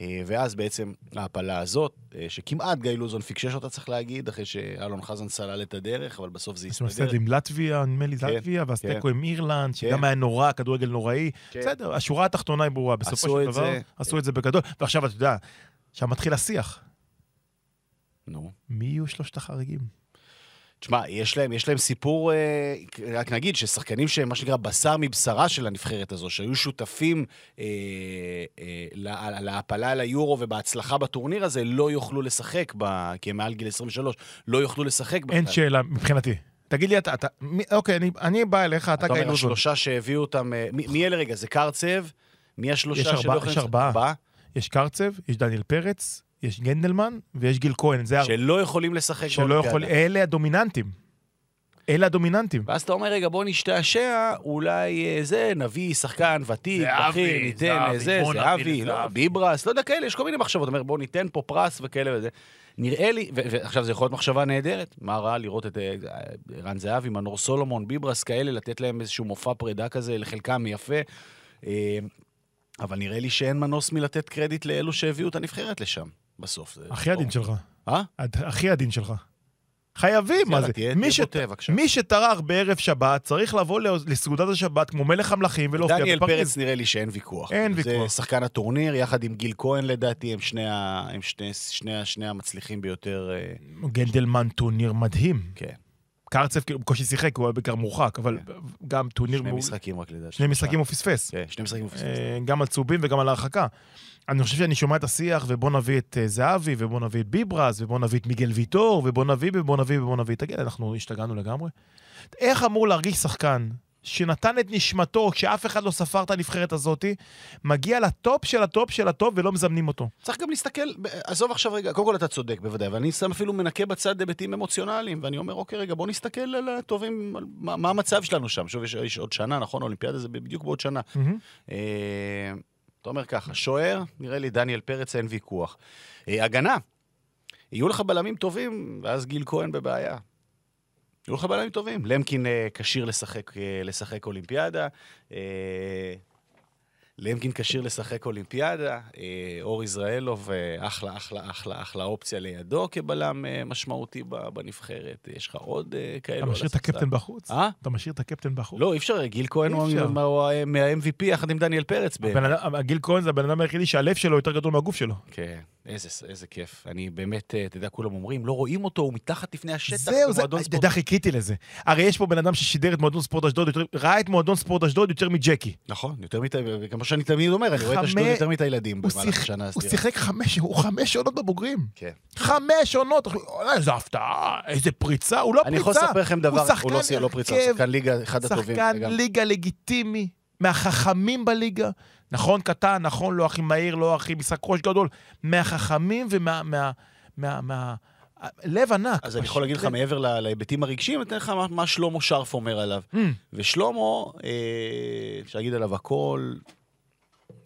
אה, ואז בעצם ההעפלה הזאת, אה, שכמעט גיא לוזון פיקשש אותה, צריך להגיד, אחרי שאלון חזן סלל את הדרך, אבל בסוף זה הסתדר. הפסד עם לטביה, נדמה לי כן, לטביה, ואז כן. תיקו עם אירלנד, שגם כן. היה נורא, כדורגל נוראי. בסדר, השורה התחתונה היא ברורה. בסופו של דבר. עשו את זה בגדול. ועכשיו, אתה יודע, עכשיו מתחיל השיח. נו. מי יהיו שלושת החריגים? תשמע, יש להם, יש להם סיפור, אה, רק נגיד, ששחקנים שהם מה שנקרא בשר מבשרה של הנבחרת הזו, שהיו שותפים אה, אה, לה- להעפלה ליורו ובהצלחה בטורניר הזה, לא יוכלו לשחק, ב, כי הם מעל גיל 23, לא יוכלו לשחק בכלל. אין שאלה מבחינתי. תגיד לי אתה, אתה, מי- אוקיי, אני- אני בא אליך, אתה אתה גיא אומר. השלושה שהביאו אותם, אה, מי מי אלה רגע? זה קרצב? מי השלושה שלא יכולים יש? ארבעה. יש קרצב, יש דניאל פרץ, יש גנדלמן ויש גיל כהן. זה שלא יכולים לשחק שלא באולימפיאדה. יכול... אלה הדומיננטים. אלה הדומיננטים. ואז אתה אומר, רגע, בוא נשתעשע, אולי אה, זה, נביא שחקן ותיק, בכיר, ניתן אה, זה, נביא זהבי, לא. ביברס, לא יודע, כאלה, יש כל מיני מחשבות. אומר, בוא ניתן פה פרס וכאלה וזה. נראה לי, ועכשיו זה יכול להיות מחשבה נהדרת, מה רע לראות את אה, ערן זהבי, מנור סולומון, ביברס כאלה, לתת להם איזשהו מופע פרידה כזה, לחלקם יפה. אה, אבל נראה לי שאין מנוס מלתת קרדיט לאלו שהביאו את הנבחרת לשם, בסוף. זה- הכי עדין שלך. אה? הכי עדין שלך. חייבים, מה זה? תהיה- מי תהיה ש- בוטה, בבקשה. מי שטרח בערב שבת צריך לבוא לסעודת השבת כמו מלך המלכים ולהופיע דניאל בפריז. פרץ נראה לי שאין ויכוח. אין זה ויכוח. שחקן הטורניר, יחד עם גיל כהן לדעתי, הם שני, ה... הם שני, שני, שני המצליחים ביותר. אה, גנדלמן טורניר מדהים. כן. קרצב כאילו בקושי שיחק, הוא היה בעיקר מורחק, אבל גם טורניר... שני משחקים רק לדעתי. שני משחקים הוא פספס. כן, שני משחקים הוא פספס. אה, גם על צהובים וגם על ההרחקה. אני חושב שאני שומע את השיח, ובוא נביא את אה, זהבי, ובוא נביא את ביברס, ובוא נביא את מיגל ויטור, ובוא נביא, ובוא נביא, ובוא נביא. תגיד, אנחנו השתגענו לגמרי? איך אמור להרגיש שחקן שנתן את נשמתו, כשאף אחד לא ספר את הנבחרת הזאתי, מגיע ל top של ה top של ה top ולא מזמנים אותו? צריך גם להסתכל, עזוב עכשיו רגע, קודם כל אתה צודק בוודאי, ואני שם אפילו מנקה בצד היבטים אמוציונליים, ואני אומר, אוקיי, רגע, בוא נסתכל על הטובים, על מה, מה המצב שלנו שם. שוב, יש, יש עוד שנה, נכון? אולימפיאדה זה בדיוק בעוד שנה. אה, אתה אומר ככה, שוער, נראה לי דניאל פרץ, אין ויכוח. אה, הגנה, יהיו לך בלמים טובים, ואז גיל כהן בבעיה. יהיו לך בלמים טובים. למקין אה, כשיר לשחק, אה, לשחק אולימפיאדה. למקין כשיר לשחק אולימפיאדה. אה, אור יזרעאלוב, אה, אחלה, אחלה, אחלה, אחלה אופציה לידו כבלם אה, משמעותי בנבחרת. יש לך עוד כאלו אתה משאיר את. הקפטן בחוץ? אה? אתה משאיר את הקפטן בחוץ? לא, אי אפשר, גיל כהן הוא מה-MVP יחד עם דניאל פרץ. גיל כהן זה הבן אדם היחידי שהלב שלו יותר גדול מהגוף שלו. כן, איזה, איזה כיף. אני באמת, אתה יודע, כולם אומרים, לא רואים אותו, הוא מתחת לפני השטח. זהו, זה, אתה ספורט." יודע, חיכיתי לזה. הרי יש פה בן אדם ששידר את מועדון ספורט אשדוד, ראה את מועדון ספורט אשדוד יותר מג'קי. נכון, יותר מדי, כמו שאני תמיד אומר, אני רואה את אשדוד יותר מדי ילדים הוא במהלך השנה הוא הסדירה. שיחק חמש, הוא חמש עונות בבוגרים. כן. חמש עונות, אוי, איזה הפתעה, איזה פריצה, הוא לא אני פריצה. יכול לספר לכם דבר, הוא לא לא פריצה, הוא שחקן ליגה, אחד הטובים. שחקן. ליגה לגיטימי, מהחכמים בליגה. נכון קטן, נכון לא הכי מהיר, לא הכי משחק ראש גדול, מהחכמים ומה... מה, מה, מה, לב ענק. אז אני יכול להגיד לך, מעבר להיבטים הרגשיים, אני אתן לך מה- מה שלמה שרף אומר עליו. Mm, ושלמה, אה, אפשר להגיד עליו הכל,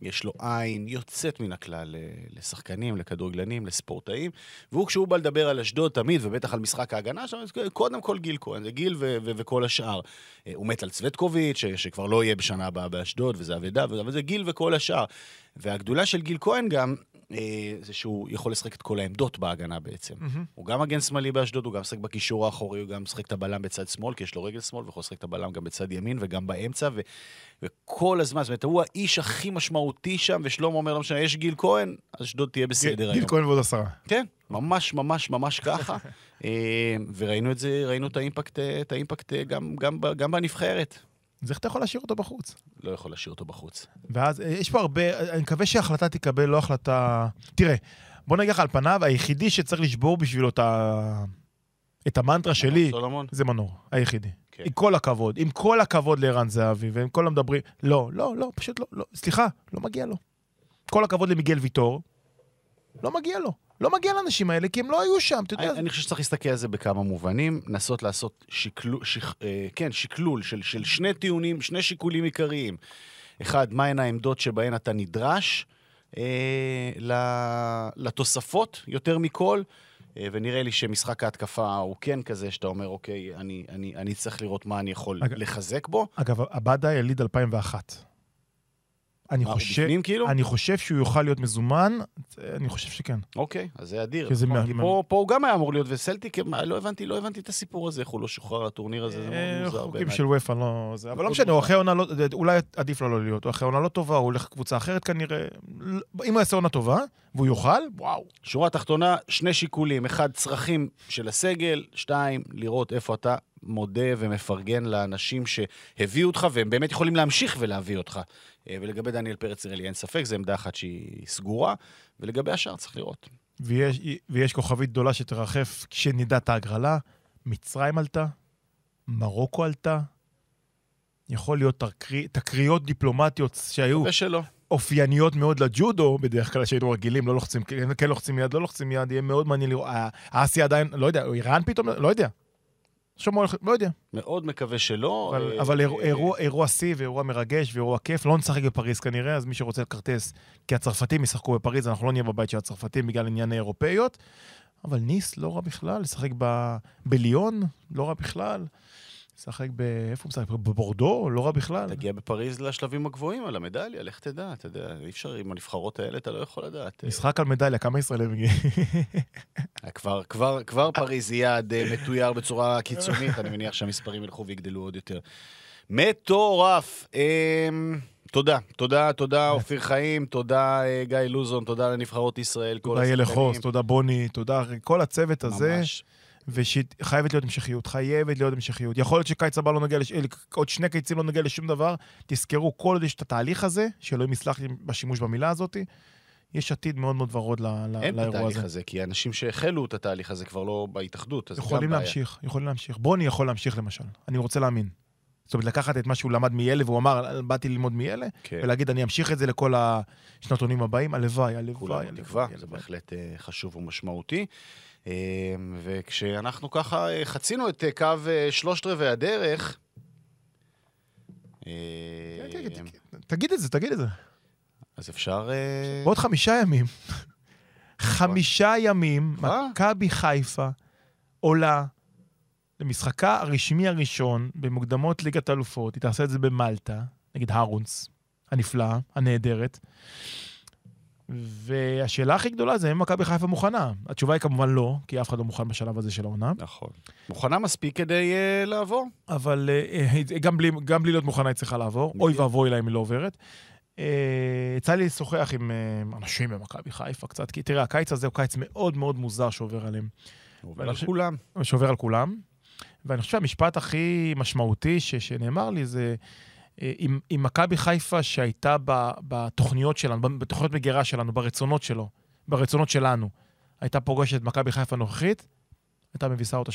יש לו עין יוצאת מן הכלל אה, לשחקנים, לכדורגלנים, לספורטאים, והוא, כשהוא בא לדבר על אשדוד תמיד, ובטח על משחק ההגנה אז קודם כל גיל כהן, זה גיל ו- ו- וכל השאר. אה, הוא מת על צווטקוביץ', ש- שכבר לא יהיה בשנה הבאה באשדוד, וזה אבדה, אבל זה גיל וכל השאר. והגדולה של גיל כהן גם, אה, זה שהוא יכול לשחק את כל העמדות בהגנה בעצם. מהמם. הוא גם מגן שמאלי באשדוד, הוא גם משחק בקישור האחורי, הוא גם משחק את הבלם בצד שמאל, כי יש לו רגל שמאל, ויכול לשחק את הבלם גם בצד ימין וגם באמצע, ו- וכל הזמן, זאת אומרת, הוא האיש הכי משמעותי שם, ושלמה אומר, לא משנה, יש גיל כהן, אשדוד תהיה בסדר גיל היום. כהן ועוד עשרה. כן, ממש ממש ממש ככה. [laughs] אה, וראינו את זה, ראינו את האימפקט, אה, את האימפקט אה, גם, גם, גם בנבחרת. אז איך אתה יכול להשאיר אותו בחוץ? לא יכול להשאיר אותו בחוץ. ואז אה, יש פה הרבה, אני מקווה שההחלטה תקבל, לא החלטה... תראה, בוא נגיד לך על פניו, היחידי שצריך לשבור בשבילו את, ה... את המנטרה שלי, סולומון? זה מנור, היחידי. כן. עם כל הכבוד, עם כל הכבוד לערן זהבי, ועם כל המדברים... לא, לא, לא, פשוט לא, לא, סליחה, לא מגיע לו. כל הכבוד למיגל ויטור, לא מגיע לו. לא מגיע לאנשים האלה, כי הם לא היו שם, אתה יודע. אני, אני חושב שצריך להסתכל על זה בכמה מובנים, לנסות לעשות שקלול, שק, אה, כן, שקלול של, של שני טיעונים, שני שיקולים עיקריים. אחד, מהן העמדות שבהן אתה נדרש אה, ל- לתוספות, יותר מכל, אה, ונראה לי שמשחק ההתקפה הוא כן כזה, שאתה אומר, אוקיי, אני, אני, אני צריך לראות מה אני יכול אגב- לחזק בו. אגב, עבדה יליד 2001. אני חושב, בפנים כאילו? אני חושב שהוא יוכל להיות מזומן, אני חושב שכן. אוקיי, אז זה אדיר. נכון, מה- כי מה- פה, פה הוא גם היה אמור להיות, וסלטיק, לא הבנתי, לא הבנתי את הסיפור הזה, איך הוא לא שוחרר לטורניר הזה, זה מאוד אה, מוזר חוקים בעיניי. של וופא, לא... זה, אבל לא מאוד משנה, הוא. אחרי עונה לא... אולי עדיף לו לא להיות, הוא אחרי עונה לא טובה, הוא הולך לקבוצה אחרת כנראה. אם הוא יעשה עונה טובה, והוא יוכל, וואו. שורה תחתונה, שני שיקולים. אחד, צרכים של הסגל. שתיים, לראות איפה אתה מודה ומפרגן לאנשים שהביאו אותך, והם באמת יכולים להמשיך ולהביא אותך. אה, ולגבי דניאל פרץ, נראה לי אין ספק, זו עמדה אחת שהיא סגורה. ולגבי השאר צריך לראות. ויש, ויש כוכבית גדולה שתרחף כשנדע את ההגרלה. מצרים עלתה, מרוקו עלתה. יכול להיות תקרי, תקריות דיפלומטיות שהיו ושלא. אופייניות מאוד לג'ודו, בדרך כלל שהיינו רגילים, לא לוחצים, כן, כן לוחצים יד, לא לוחצים יד, יהיה מאוד מעניין לראות. אה, אסי עדיין, לא יודע, איראן פתאום, לא יודע. הולך, לא יודע. מאוד מקווה שלא. אבל, אה, אבל אירוע- אה, אירוע- אירוע שיא ואירוע מרגש ואירוע כיף, לא נשחק בפריז כנראה, אז מי שרוצה לכרטס, כי הצרפתים ישחקו בפריז, אנחנו לא נהיה בבית של הצרפתים בגלל ענייני אירופאיות, אבל ניס לא רע בכלל, לשחק ב... בליון, לא רע בכלל. לשחק ב... איפה הוא משחק? בבורדו? לא רע בכלל. תגיע בפריז לשלבים הגבוהים על המדליה, לך תדע, אתה יודע, אי אפשר עם הנבחרות האלה, אתה לא יכול לדעת. משחק על מדליה, כמה ישראלים מגיעים? אה, כבר, כבר, כבר פריז יעד אה, מתויר בצורה קיצונית, אני מניח שהמספרים ילכו ויגדלו עוד יותר. מטורף. אמ, תודה, תודה, תודה אופיר חיים, תודה אה, גיא לוזון, תודה לנבחרות ישראל, כל תודה השחקנים. חוס, תודה בוני, תודה כל הצוות הזה, ממש. וחייבת להיות המשכיות, חייבת להיות המשכיות. יכול להיות שקיץ הבא לא נגיע, לש... עוד שני קיצים לא נגיע לשום דבר. תזכרו, כל עוד יש את התהליך הזה, שאלוהים יסלח לי בשימוש במילה הזאת, יש עתיד מאוד מאוד ורוד ל... ל- אין את לאירוע התהליך הזה. הזה, כי אנשים שהחלו את התהליך הזה כבר לא בהתאחדות, אז גם יכולים בעיה. להמשיך, יכולים להמשיך. בוני יכול להמשיך למשל, אני רוצה להאמין. זאת אומרת, לקחת את מה שהוא למד מיאלה, והוא אמר, באתי ללמוד מיאלה, כן. ולהגיד, אני אמשיך את זה לכל השנתונים הבאים, הלוואי, הלוואי, כולנו הלוואי. תקווה, זה. בהחלט אה, חשוב ומשמעותי. אה, וכשאנחנו ככה אה, חצינו את אה, קו אה, שלושת רבעי הדרך, כן, כן, כן, תגיד את זה, תגיד את זה. אז אפשר... בעוד חמישה ימים, חמישה ימים? מכבי חיפה עולה למשחקה הרשמי הראשון במוקדמות ליגת האלופות, היא תעשה את זה במלטה, נגד הרונס, הנפלאה, הנהדרת. והשאלה הכי גדולה זה אם מכבי חיפה מוכנה. התשובה היא כמובן לא, כי אף אחד לא מוכן בשלב הזה של העונה. נכון. מוכנה מספיק כדי אה, לעבור? אבל אה, גם בלי, גם בלי להיות מוכנה היא צריכה לעבור. אוי. ואבוי לה אם היא לא עוברת. יצא לי לשוחח עם אה, אנשים במכבי חיפה קצת, כי תראה, הקיץ הזה הוא קיץ מאוד מאוד מוזר שעובר עליהם. עובר על חושב- כולם. שעובר על כולם. ואני חושב שהמשפט הכי משמעותי ש, שנאמר לי זה, עם, עם מכבי חיפה שהייתה בתוכניות שלנו, בתוכניות מגירה שלנו, ברצונות שלו, ברצונות שלנו, הייתה פוגשת מכבי חיפה הנוכחית, הייתה מביסה אותה 3-0.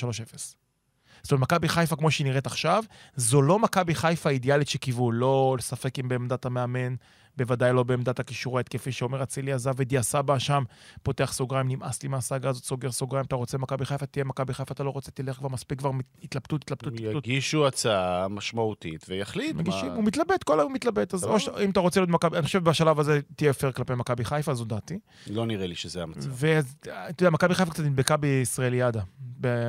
זאת אומרת, מכבי חיפה, כמו שהיא נראית עכשיו, זו לא מכבי חיפה האידיאלית שקיוו, לא לשחק עם בעמדת המאמן, בוודאי לא בעמדת הקישור ההתקפי שאומר אצילי עזב ודיה סבא שם, פותח סוגריים, נמאס לי מהסאגה הזאת, סוגר סוגריים, אתה רוצה מכבי חיפה, תהיה מכבי חיפה, אתה לא רוצה, תלך כבר מספיק כבר התלבטות, התלבטות, התלבטות. יגישו הצעה משמעותית ויחליט. מגישים, מה- הוא מתלבט, כל היום מתלבט, אז. או ש- אם אתה רוצה להיות מכבי, אני חושב בשלב הזה תהיה פייר כלפי מכבי חיפה, זו דעתי. לא נראה לי שזה המצב. ואתה יודע, מכבי חיפה קצת נדבקה בישראליאדה.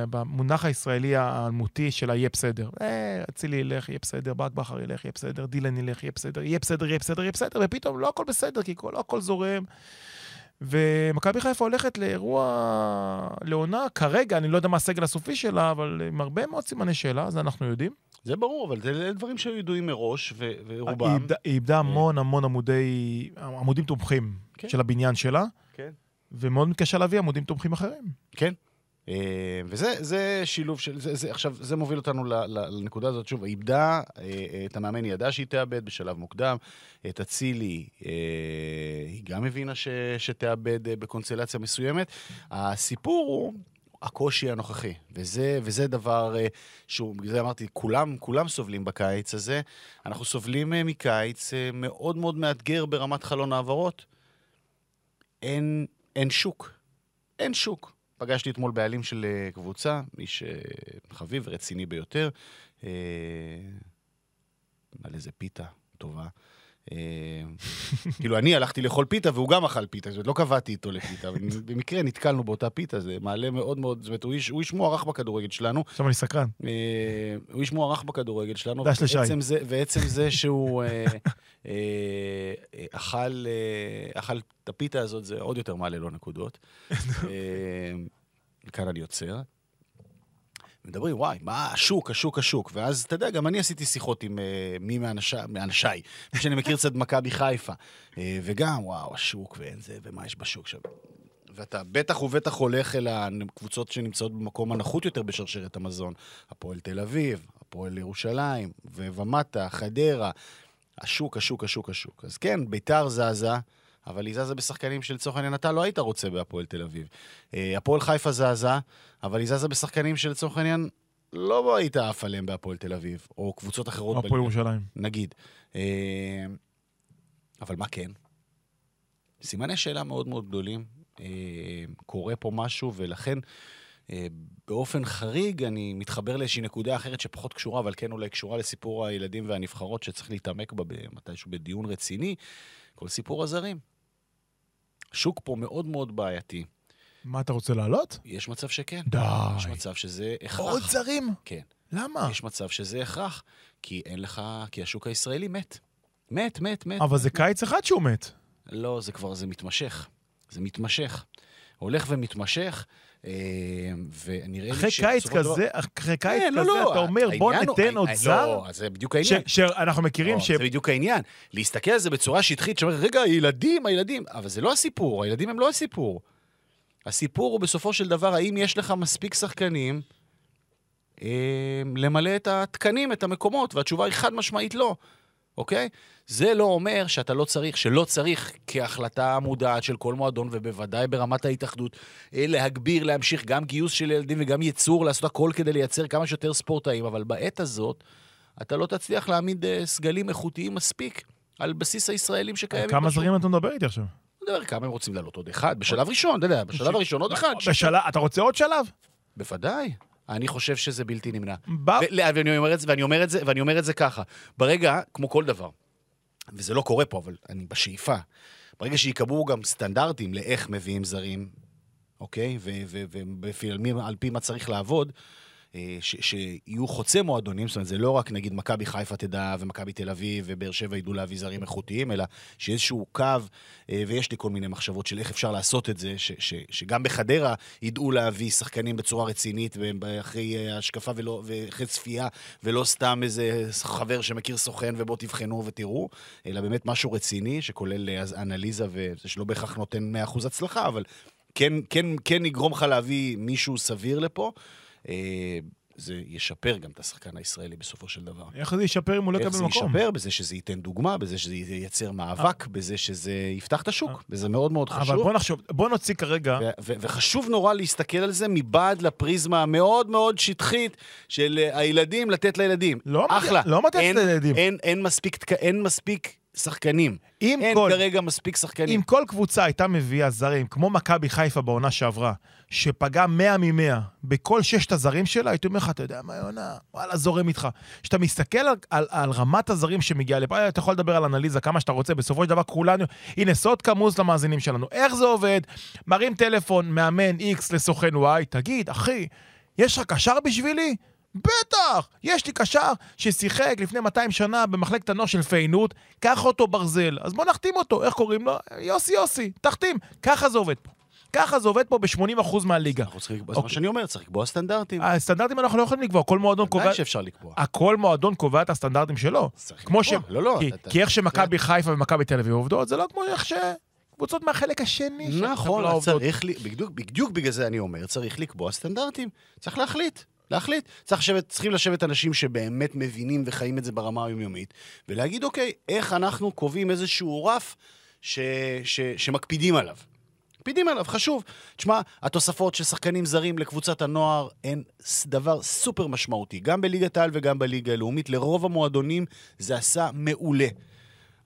במונח הישראלי האלמותי שלה יהיה בסדר. אה, אצילי ילך, יהיה בסדר, ברק בכר ילך, יהיה בסדר, דילן ילך, יהיה בסדר, יהיה בסדר, יהיה בסדר, יהיה בסדר, ופתאום לא הכל בסדר, כי לא הכל זורם. ומכבי חיפה הולכת לאירוע, לעונה, כרגע, אני לא יודע מה הסגל הסופי שלה, אבל עם הרבה מאוד סימני שאלה, זה אנחנו יודעים. זה ברור, אבל זה דברים שהיו ידועים מראש, ו- היא ורובם... איבדה- היא איבדה המון המון עמודי, עמודים תומכים כן. של הבניין שלה, כן. ומאוד מתקשה להביא עמודים תומכים אחרים. כן. אה, וזה זה שילוב של... זה, זה, עכשיו, זה מוביל אותנו לנקודה הזאת. שוב, איבדה, אה, אה, את המאמן ידעה שהיא תאבד בשלב מוקדם. את אצילי, היא גם הבינה ש, שתאבד בקונסטלציה מסוימת. הסיפור הוא... הקושי הנוכחי, וזה, וזה דבר שהוא, בגלל זה אמרתי, כולם, כולם סובלים בקיץ הזה. אנחנו סובלים מקיץ מאוד מאוד מאתגר ברמת חלון העברות. אין, אין שוק. אין שוק. פגשתי אתמול בעלים של אה, קבוצה, איש אה, חביב, רציני ביותר, אה, על איזה פיתה טובה. אה, כאילו, אני הלכתי לאכול פיתה והוא גם אכל פיתה, זאת אומרת, לא קבעתי איתו לפיתה, במקרה נתקלנו באותה פיתה, זה מעלה מאוד מאוד, זאת אומרת, הוא איש, מוערך בכדורגל שלנו, עכשיו אני סקרן. אה, הוא איש מוערך בכדורגל שלנו. דש לשי. ועצם זה, שהוא אה, אכל, את הפיתה הזאת, זה עוד יותר מעלה לו נקודות. כאן אני עוצר. מדברים, וואי, מה השוק, השוק, השוק. ואז, אתה יודע, גם אני עשיתי שיחות עם אה, מי מאנשי- מאנשיי, מי שאני מכיר קצת מכבי חיפה. אה, וגם, וואו, השוק ואין זה, ומה יש בשוק שם. ואתה בטח ובטח הולך אל הקבוצות שנמצאות במקום הנחות יותר בשרשרת המזון. הפועל תל אביב, הפועל ירושלים, ומטה, חדרה. השוק, השוק, השוק, השוק. אז כן, ביתר זזה, אבל היא זזה בשחקנים שלצורך העניין אתה לא היית רוצה בהפועל תל אביב. אה, הפועל חיפה זזה, אבל היא זזה בשחקנים שלצורך העניין לא היית עף עליהם בהפועל תל אביב, או קבוצות אחרות. הפועל ירושלים. נגיד. אה, אבל מה כן? סימני שאלה מאוד מאוד גדולים. אה, קורה פה משהו, ולכן באופן חריג, אני מתחבר לאיזושהי נקודה אחרת שפחות קשורה, אבל כן אולי קשורה לסיפור הילדים והנבחרות שצריך להתעמק בה מתישהו בדיון רציני, כל סיפור הזרים. השוק פה מאוד מאוד בעייתי. מה אתה רוצה לעלות? יש מצב שכן. די. יש מצב שזה הכרח. עוד זרים? כן. למה? יש מצב שזה הכרח, כי אין לך, כי השוק הישראלי מת. מת, מת, מת. אבל זה קיץ אחד שהוא מת. לא, זה כבר, זה מתמשך. זה מתמשך. הולך ומתמשך, אה, ונראה לי אחרי קיץ כזה, אחרי קיץ כן, לא, כזה, לא, אתה אומר, בוא ניתן עוד אה, זר? לא, זה בדיוק ש- העניין. שאנחנו מכירים לא, ש... זה בדיוק העניין. להסתכל על זה בצורה שטחית, שאומר, רגע, הילדים, הילדים, אבל זה לא הסיפור, הילדים הם לא הסיפור. הסיפור הוא בסופו של דבר, האם יש לך מספיק שחקנים אה, למלא את התקנים, את המקומות, והתשובה היא חד משמעית לא, אוקיי? זה לא אומר שאתה לא צריך, שלא צריך כהחלטה מודעת של כל מועדון, ובוודאי ברמת ההתאחדות, אה, להגביר, להמשיך גם גיוס של ילדים וגם ייצור, לעשות הכל כדי לייצר כמה שיותר ספורטאים, אבל בעת הזאת, אתה לא תצליח להעמיד אה, סגלים איכותיים מספיק על בסיס הישראלים שקיימים. כמה. זרים אתה מדבר איתי עכשיו? אני מדבר כמה הם רוצים לעלות עוד אחד, בשלב ראשון, אתה יודע, בשלב הראשון עוד אחד. בשלב, אתה רוצה עוד שלב? בוודאי. אני חושב שזה בלתי נמנע. לא, ואני אומר את זה, ואני אומר את זה, ואני אומר את זה ככה. ברגע, כמו כל דבר, וזה לא קורה פה, אבל אני בשאיפה, ברגע שייקבעו גם סטנדרטים לאיך מביאים זרים, אוקיי? ועל פי מה צריך לעבוד, שיהיו חוצי מועדונים, זאת אומרת, זה לא רק נגיד מכבי חיפה תדע ומכבי תל אביב ובאר שבע ידעו להביא זרים איכותיים, אלא שאיזשהו קו, אה, ויש לי כל מיני מחשבות של איך אפשר לעשות את זה, ש- ש- שגם בחדרה ידעו להביא שחקנים בצורה רצינית, ואחרי אה, השקפה ולא, ואחרי צפייה, ולא סתם איזה חבר שמכיר סוכן ובואו תבחנו ותראו, אלא באמת משהו רציני, שכולל אה, אנליזה, וזה שלא בהכרח נותן 100% הצלחה, אבל כן, כן, כן יגרום לך להביא מישהו סביר לפה. אה, זה ישפר גם את השחקן הישראלי בסופו של דבר. איך זה ישפר אם הוא לא איך יקבל זה מקום? ישפר? בזה שזה ייתן דוגמה, בזה שזה ייצר מאבק, בזה שזה יפתח את השוק, וזה מאוד מאוד אבל חשוב. בוא נחשוב, בוא נוציא כרגע, וחשוב נורא להסתכל על זה מבעד לפריזמה המאוד מאוד שטחית של אה, הילדים, לתת לילדים. לא אחלה. לא אין- לילדים. אין מספיק שחקנים. אם אין כל- כרגע מספיק שחקנים. אם כל קבוצה הייתה מביאה זרים, כמו מכבי חיפה בעונה שעברה, שפגעה 100 מ-100 בכל ששת הזרים שלה, הייתי אומר לך, אתה יודע מה, יונה, וואלה, זורם איתך. כשאתה מסתכל על, על, על רמת הזרים שמגיעה לפה, אתה יכול לדבר על אנליזה כמה שאתה רוצה, בסופו של דבר כולנו, הנה, סוד כמוס למאזינים שלנו. איך זה עובד? מרים טלפון, מאמן X לסוכן Y, תגיד, אחי, יש לך קשר בשבילי? בטח! יש לי קשר ששיחק לפני 200 שנה במחלקת הנוער של פיינוט, קח אותו ברזל. אז בוא נחתים אותו, איך קוראים לו? יוסי יוסי, תחתים. ככה זה עובד פה. ככה זה עובד פה ב-80% מהליגה. אנחנו צריכים לקבוע, זה מה אוקיי. שאני אומר, צריך לקבוע סטנדרטים. הסטנדרטים אנחנו לא יכולים לקבוע, כל מועדון קובע... ודאי שאפשר לקבוע. הכל מועדון קובע את הסטנדרטים שלו. צריך ש... לקבוע. לא, לא, כי, איך שמכבי חיפה ומכבי תל אביב עובדות, זה לא כמו איך שקבוצות מהחלק השני נכון. צריך, בדיוק בגלל זה אני אומר, צריך לקבוע סטנדרטים. צריך להחליט, להחליט. צריך לשבת, צריכים לשבת אנשים שבאמת מבינים וחיים את זה ברמה היומיומית, ולהגיד, אוקיי, איך אנחנו קובעים איזשהו רף ש, ש, שמקפידים עליו. מקפידים עליו, חשוב. תשמע, התוספות של שחקנים זרים לקבוצת הנוער הן דבר סופר משמעותי, גם בליגת העל וגם בליגה הלאומית. לרוב המועדונים זה עשה מעולה.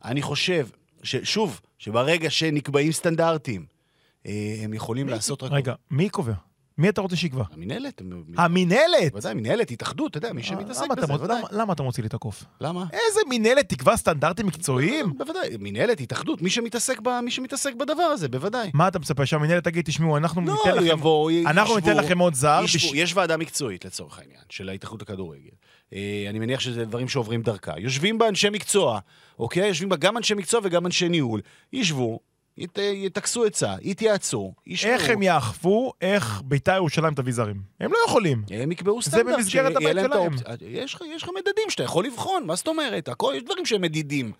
אני חושב, ששוב, שברגע שנקבעים סטנדרטים, אה, הם יכולים לעשות רק... רגע, מי קובע? מי אתה רוצה שיקבע? המינהלת, המינהלת! בוודאי, מינהלת, התאחדות, אתה יודע, מי שמתעסק למה אתה בזה, בוודאי. למה- אתה מוציא לי את הקוף? למה? איזה מינהלת תקבע סטנדרטים מקצועיים? בוודאי, מינהלת, התאחדות, מי שמתעסק שמתעסק בדבר הזה, בוודאי. מה אתה מצפה שהמינהלת תגיד, תשמעו, אנחנו לא, ניתן לכם... אנחנו ניתן לכם עוד זר. יש ועדה מקצועית לצורך העניין, של ההתאחדות לכדורגל. אה, אני מניח שזה דברים שעוברים דרכה. יושבים בה אנשי מקצוע, אוקיי? יושבים בה גם אנשי מקצוע וגם אנשי ניהול. ישבו, ית- יטכסו עצה, יתייעצו, ישמעו. איך הם יאכפו איך בית"ר ירושלים תביא זרים? הם לא יכולים. הם יקבעו סטנדרט. במסגרת שיהיה הבית שלהם. יש יש לך מדדים שאתה יכול לבחון, מה זאת אומרת? הכל, יש דברים שהם מדידים.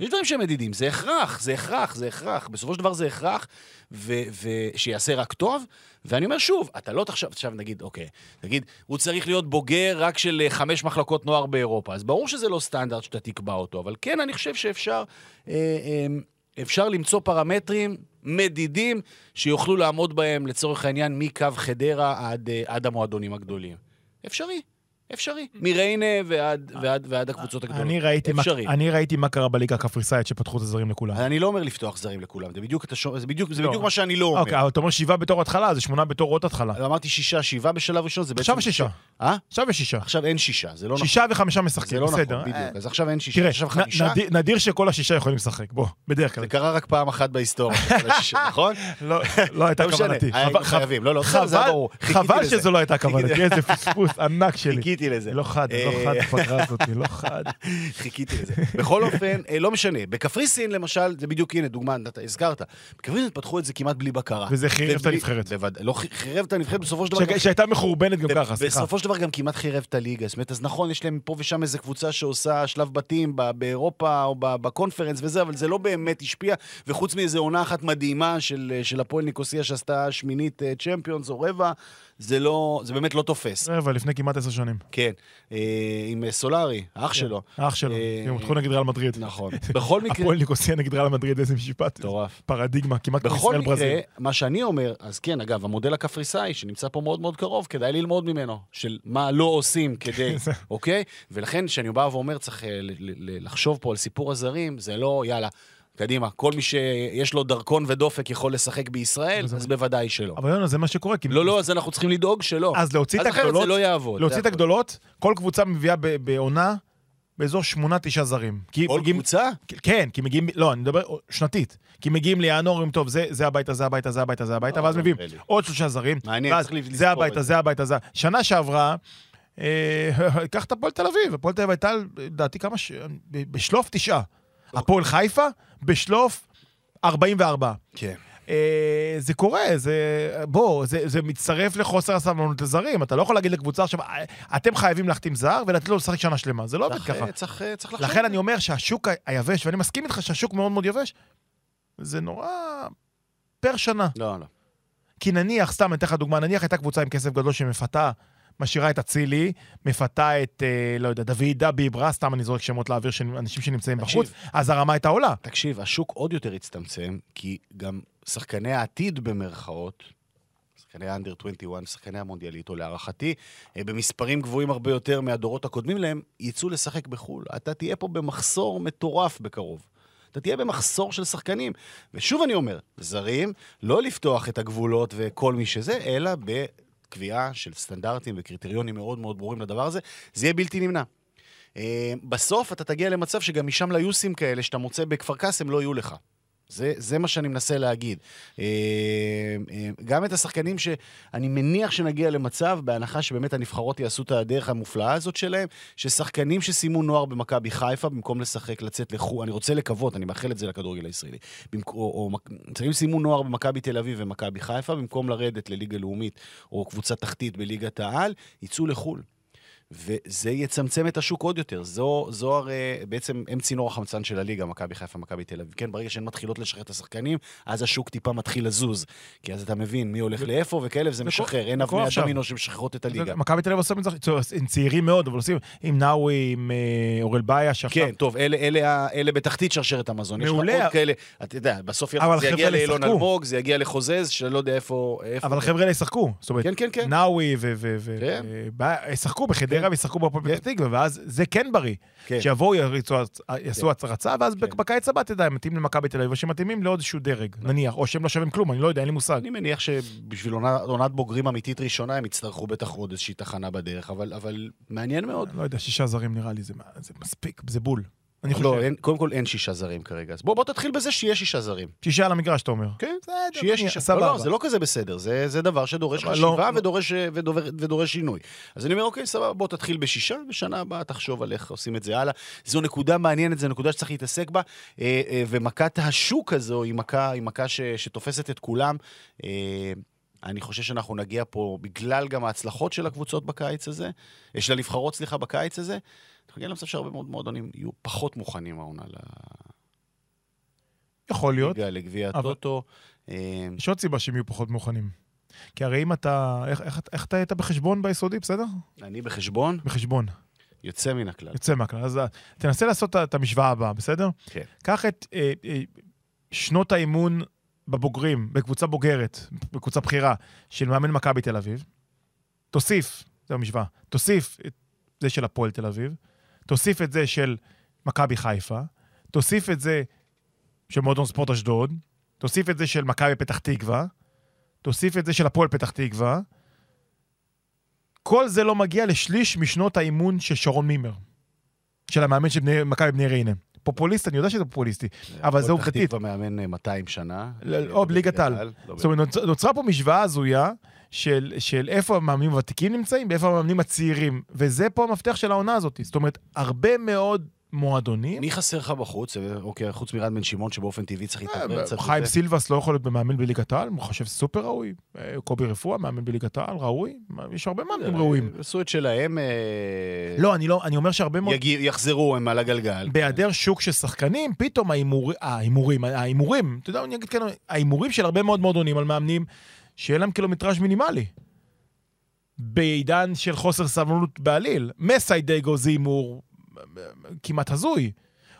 יש דברים שהם מדידים, זה הכרח, זה הכרח, זה הכרח. בסופו של דבר זה הכרח, ושיעשה רק טוב. ואני אומר שוב, אתה לא תחשב, עכשיו נגיד, אוקיי, נגיד, הוא צריך להיות בוגר רק של אה, חמש מחלקות נוער באירופה. אז ברור שזה לא סטנדרט שאתה תקבע אותו, אבל כן, אני חושב שאפשר אה, אה, אפשר למצוא פרמטרים מדידים שיוכלו לעמוד בהם, לצורך העניין, מקו חדרה עד, אה, עד המועדונים הגדולים. אפשרי. אפשרי. מריינה ועד, ועד, ועד הקבוצות הגדולות. אני ראיתי, מה, אפשרי. אני ראיתי מה קרה בליגה הקפריסאית שפתחו את הזרים לכולם. אני לא אומר לפתוח זרים לכולם, זה בדיוק, שומע- זה בדיוק, זה לא. בדיוק מה שאני לא אומר. אוקיי, אבל אתה אומר שבעה בתור התחלה, זה שמונה בתור עוד התחלה. אמרתי שישה, שבעה בשלב ראשון, זה בעצם... עכשיו שישה. אה? עכשיו יש שישה. עכשיו אין שישה, זה לא נכון. שישה וחמישה זה משחקים, לא בסדר. נכון, אה, בדיוק. אז עכשיו אין שישה, תראה, עכשיו חמישה. נדיר- נדיר שכל השישה יכולים לשחק, בוא, בדרך כלל. זה קרה רק פעם אחת בהיסטוריה, [laughs] נכון? לא לא הייתה לא כוונתי. חבל- חייבים. לא, לא, בסדר, זה ברור. חבל. שזו לא הייתה כוונתי, איזה פספוס ענק שלי. חיכיתי לזה. לא חד, לא אה, חד הפגרה הזאת, לא חד. [laughs] חיכיתי לזה. בכל אופן, אה, לא משנה. בקפריסין, למשל, זה בדיוק, הנה, דוגמה, אתה הזכרת. בקפריסין פתחו את זה כמעט בלי בקרה. וזה חירב את הנבחרת. לא, חי- חירב את הנבחרת בסופו של דבר. שהייתה מחורבנת גם ככה, סליחה. בסופו של דבר גם כמעט חירב את הליגה. זאת אומרת, אז נכון, יש להם פה ושם איזה קבוצה שעושה שלב בתים באירופה או בקונפרנס וזה, אבל זה לא באמת השפיע. וחוץ מאיזו עונה אחת מדהימה של, של הפועל ניקוסיה שעשתה שמינית אה, צ'מפיונס או רבע, זה לא, זה באמת לא תופס. רבע, לפני כמעט עשר שנים. כן. אה, עם סולארי, האח שלו. האח שלו, אה, הם הותחו נגד ריאל מדריד. נכון. בכל מקרה... הפועל ניקוסיה נגד ריאל מדריד, איזה משפט. מטורף. פרדיגמה, כמעט כמו בכל ישראל מקרה, ברזיל. מה שאני אומר, אז כן, אגב, המודל הקפריסאי, שנמצא פה מאוד מאוד קרוב, כדאי ללמוד ממנו, של מה לא עושים כדי, [laughs] אוקיי? ולכן, כשאני בא ואומר, צריך אה, לחשוב פה על סיפור הזרים, זה לא, יאללה, קדימה, כל מי שיש לו דרכון ודופק יכול לשחק בישראל, אז בוודאי שלא. אבל יונה, זה מה שקורה. כי- לא, לא, אז אנחנו צריכים לדאוג שלא. אז להוציא את אז אחרת הגדולות, זה לא יעבוד. להוציא את. הגדולות, כל קבוצה מביאה בעונה באזור שמונה, תשעה זרים. כי כל מגיעים- קבוצה? כן, כי מגיעים, לא, אני מדבר שנתית. כי מגיעים לינואר, אומרים, טוב, זה, זה הביתה, זה הביתה, זה הביתה, זה הביתה, אה, ואז מביאים נראה לי. עוד שלושה זרים. מעניין, צריך לזכור זה הביתה, זה. הביתה, זה... שנה שעברה, אה, [laughs] קח את הפועל תל אביב. הפועל תל אביב הייתה, לדעתי, כמה ש... בשלוף תשעה. הפועל חיפה, בשלוף 44. כן. אה, זה קורה, זה... בוא, זה, זה מצטרף לחוסר הסבלנות לזרים. אתה לא יכול להגיד לקבוצה עכשיו, "אה, אתם חייבים להחתים זר ולתת לו לשחק שנה שלמה. זה לא עובד ככה. צריך, אה, צריך לחשוב. לכן אני אומר שהשוק היבש, ואני מסכים איתך שהשוק מאוד מאוד יבש, זה נורא פר שנה. לא, לא. כי נניח, סתם, אני אתן לך דוגמה, נניח הייתה קבוצה עם כסף גדול שמפתה, משאירה את אצילי, מפתה את, אה, לא יודע, דוד דבי ברס, סתם אני זורק שמות לאוויר של אנשים שנמצאים תקשיב. בחוץ, אז הרמה הייתה עולה. תקשיב, השוק עוד יותר הצטמצם, כי גם שחקני העתיד במרכאות, שחקני האנדר 21, שחקני המונדיאליטו, להערכתי, אה, במספרים גבוהים הרבה יותר מהדורות הקודמים להם, יצאו לשחק בחו"ל. אתה תהיה פה במחסור מטורף בקרוב. אתה תהיה במחסור של שחקנים. ושוב אני אומר, זרים, לא לפתוח את הגבולות וכל מי שזה, אלא בקביעה של סטנדרטים וקריטריונים מאוד מאוד ברורים לדבר הזה. זה יהיה בלתי נמנע. אה, בסוף אתה תגיע למצב שגם משם ליוסים כאלה שאתה מוצא בכפר קאסם לא יהיו לך. זה, זה מה שאני מנסה להגיד. אה, אה, גם את השחקנים שאני מניח שנגיע למצב, בהנחה שבאמת הנבחרות יעשו את הדרך המופלאה הזאת שלהם, ששחקנים שסיימו נוער במכבי חיפה, במקום לשחק, לצאת לחו"ל, אני רוצה לקוות, אני מאחל את זה לכדורגל הישראלי. במק... או, או שחקנים סיימו נוער במכבי תל אביב ומכבי חיפה, במקום לרדת לליגה לאומית או קבוצה תחתית בליגת העל, יצאו לחו"ל. וזה יצמצם את השוק עוד יותר. זו, זו הרי, בעצם הם צינור החמצן של הליגה, מכבי חיפה, מכבי תל אביב. כן, ברגע שהן מתחילות לשחרר את השחקנים, אז השוק טיפה מתחיל לזוז. כי אז אתה מבין מי הולך לאיפה וכאלה, וזה זה משחרר. אין אבני. הדומינו שמשחררות את הליגה. מכבי תל אביב עושים את זה, הם צעירים מאוד, אבל עושים עם נאווי, עם אה, אורל באיה, שעכשיו... כן, טוב, אלה, אלה, אלה בתחתית שרשרת המזון. יש מעולה. לך עוד כאלה, אתה יודע, בסוף זה יגיע לאילון. אלמוג, זה יגיע לחוזז, שאני לא יודע איפה... אבל החבר'ה האלה ישחקו. כן, כן, כן. נאווי ו... ו- ו- כן. אה, ישחקו בחדרה וישחקו בהפועל פתח תקווה, ואז זה כן בריא. כן. שיבואו, יעשו הצרצה, ואז כן. בקיץ הבא, יודע, הם מתאים למכבי תל אביב, או שמתאימים לעוד איזשהו דרג, נניח, או שהם לא שווים כלום, אני לא יודע, אין לי מושג. אני מניח שבשביל עונת בוגרים אמיתית ראשונה, הם יצטרכו בטח עוד איזושהי תחנה בדרך, אבל, מעניין מאוד. לא יודע, שישה זרים נראה לי, זה מספיק, זה בול. אני לא, חושב. אין, קודם כל אין שישה זרים כרגע. אז בוא, בוא תתחיל בזה שיהיה שישה זרים. שישה על המגרש, אתה אומר. כן, בסדר, שיהיה שישה. סבבה. לא, לא, זה לא כזה בסדר, זה, זה דבר שדורש חשיבה לא- ודורש, ודורש, ודורש שינוי. אז אני אומר, אוקיי, סבבה, בוא תתחיל בשישה, ושנה הבאה תחשוב על איך עושים את זה הלאה. זו נקודה מעניינת, זו נקודה שצריך להתעסק בה, אה, אה, ומכת השוק הזו היא מכה, היא מכה ש, שתופסת את כולם. אה, אני חושב שאנחנו נגיע פה, בגלל גם ההצלחות של הקבוצות בקיץ הזה, של הנבחרות, סליחה, בקיץ הזה, נגיע למצב שהרבה מאוד מועדונים יהיו פחות מוכנים העונה יכול להיות. לגביע הטוטו. אה, יש עוד סיבה שהם יהיו פחות מוכנים. כי הרי אם אתה... איך- איך איך אתה היית בחשבון ביסודי, בסדר? אני בחשבון, בחשבון. יוצא מן הכלל. יוצא מהכלל. אז אה, תנסה לעשות את- את המשוואה הבאה, בסדר? כן. קח את אה, אה, שנות האימון בבוגרים, בקבוצה בוגרת, בקבוצה בכירה, של מאמן מכבי תל אביב. תוסיף, זו המשוואה, תוסיף את זה של הפועל תל אביב, תוסיף את זה של מכבי חיפה, תוסיף את זה של מועדון ספורט אשדוד, תוסיף את זה של מכבי פתח תקווה, תוסיף את זה של הפועל פתח תקווה. כל זה לא מגיע לשליש משנות האימון של שרון מימר, של המאמן של מכבי בני ריינה. פופוליסט, אני יודע שזה פופוליסטי, אבל זה הפועל פתח עובדתית. תקווה מאמן אה, 200 שנה. ל- או בליגת העל. זאת אומרת, נוצ- נוצרה פה משוואה הזויה של, של איפה המאמנים הוותיקים נמצאים ואיפה המאמנים הצעירים. וזה פה המפתח של העונה הזאת. זאת אומרת, הרבה מאוד מועדונים. מי חסר לך בחוץ? אה, אוקיי, חוץ מרד בן שמעון, שבאופן טבעי צריך להתעבר קצת. אה, חיים. סילבס לא יכול להיות במאמן בליגת העל, הוא חושב סופר ראוי. אה, קובי רפואה, מאמן בליגת העל, ראוי. יש הרבה מאמנים ראויים. עשו את שלהם. אה, לא, אני לא, אני אומר שהרבה מאוד... יחזרו, הם על הגלגל. בהיעדר שוק של שחקנים, פתאום ההימור- ההימורים, ההימורים, אתה יודע, אני אגיד כאן, ההימורים של הרבה מאוד מועדונים על מאמנים, שיהיה להם קילומטראז' מינימלי. בעידן של חוסר סבלנות בעליל. מסיידגו זה הימור כמעט הזוי.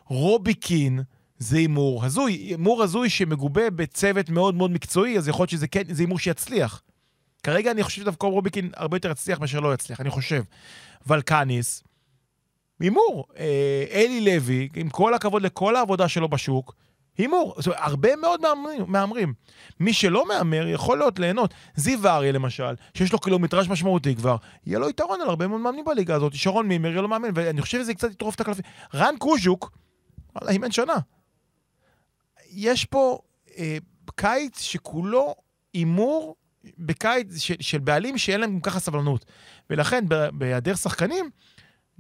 רובי קין זה הימור הזוי. הימור הזוי שמגובה בצוות מאוד מאוד מקצועי, אז יכול להיות שזה כן, זה הימור שיצליח. כרגע אני חושב שדווקא רובי קין הרבה יותר יצליח מאשר לא יצליח, אני חושב. ולקניס, הימור. אה, אלי לוי, עם כל הכבוד לכל העבודה שלו בשוק, הימור. זאת אומרת, הרבה מאוד מהמרים, מהמרים. מי שלא מהמר יכול להיות ליהנות. זיו אריה למשל, שיש לו קילומטראז' משמעותי כבר, יהיה לו יתרון על הרבה מאוד מאמנים בליגה הזאת. שרון מימר יהיה לו מאמן, ואני חושב שזה קצת יטרוף את הקלפים. רן קוז'וק, וואלה, אימן שנה. יש פה אה, קיץ שכולו הימור בקיץ של, של בעלים שאין להם גם ככה סבלנות. ולכן, בהיעדר שחקנים,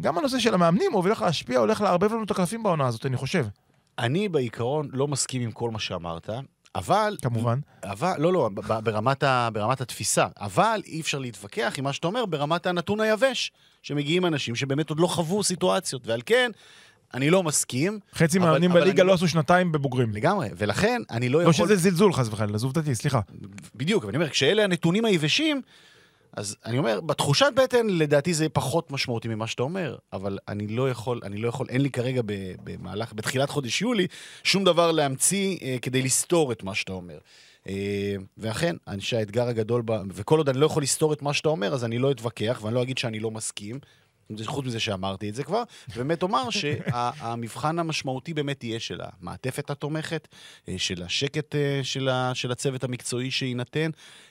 גם הנושא של המאמנים הולך להשפיע, הולך לערבב לנו את הקלפים בעונה הזאת, אני חושב, אני בעיקרון לא מסכים עם כל מה שאמרת, אבל... כמובן. אבל, לא, לא, ברמת, ה, ברמת התפיסה. אבל אי אפשר להתווכח עם מה שאתה אומר ברמת הנתון היבש, שמגיעים אנשים שבאמת עוד לא חוו סיטואציות, ועל כן, אני לא מסכים. חצי מהמאמנים בליגה לא לא- עשו שנתיים בבוגרים. לגמרי, ולכן אני לא לא יכול... שזה זלזול, חס וחלילה, זה עובדתי, סליחה. בדיוק, אבל אני אומר, כשאלה הנתונים היבשים, אז אני אומר, בתחושת בטן, לדעתי זה פחות משמעותי ממה שאתה אומר, אבל אני לא יכול, אני לא יכול, אין לי כרגע במהלך, בתחילת חודש יולי, שום דבר להמציא אה, כדי לסתור את מה שאתה אומר. אה, ואכן, אני חושב שהאתגר הגדול, ב, וכל עוד אני לא יכול לסתור את מה שאתה אומר, אז אני לא אתווכח, ואני לא אגיד שאני לא מסכים. חוץ מזה שאמרתי את זה כבר, ובאמת אומר שהמבחן [laughs] המשמעותי באמת יהיה של המעטפת התומכת, אה, של השקט אה, של ה- של הצוות המקצועי שיינתן.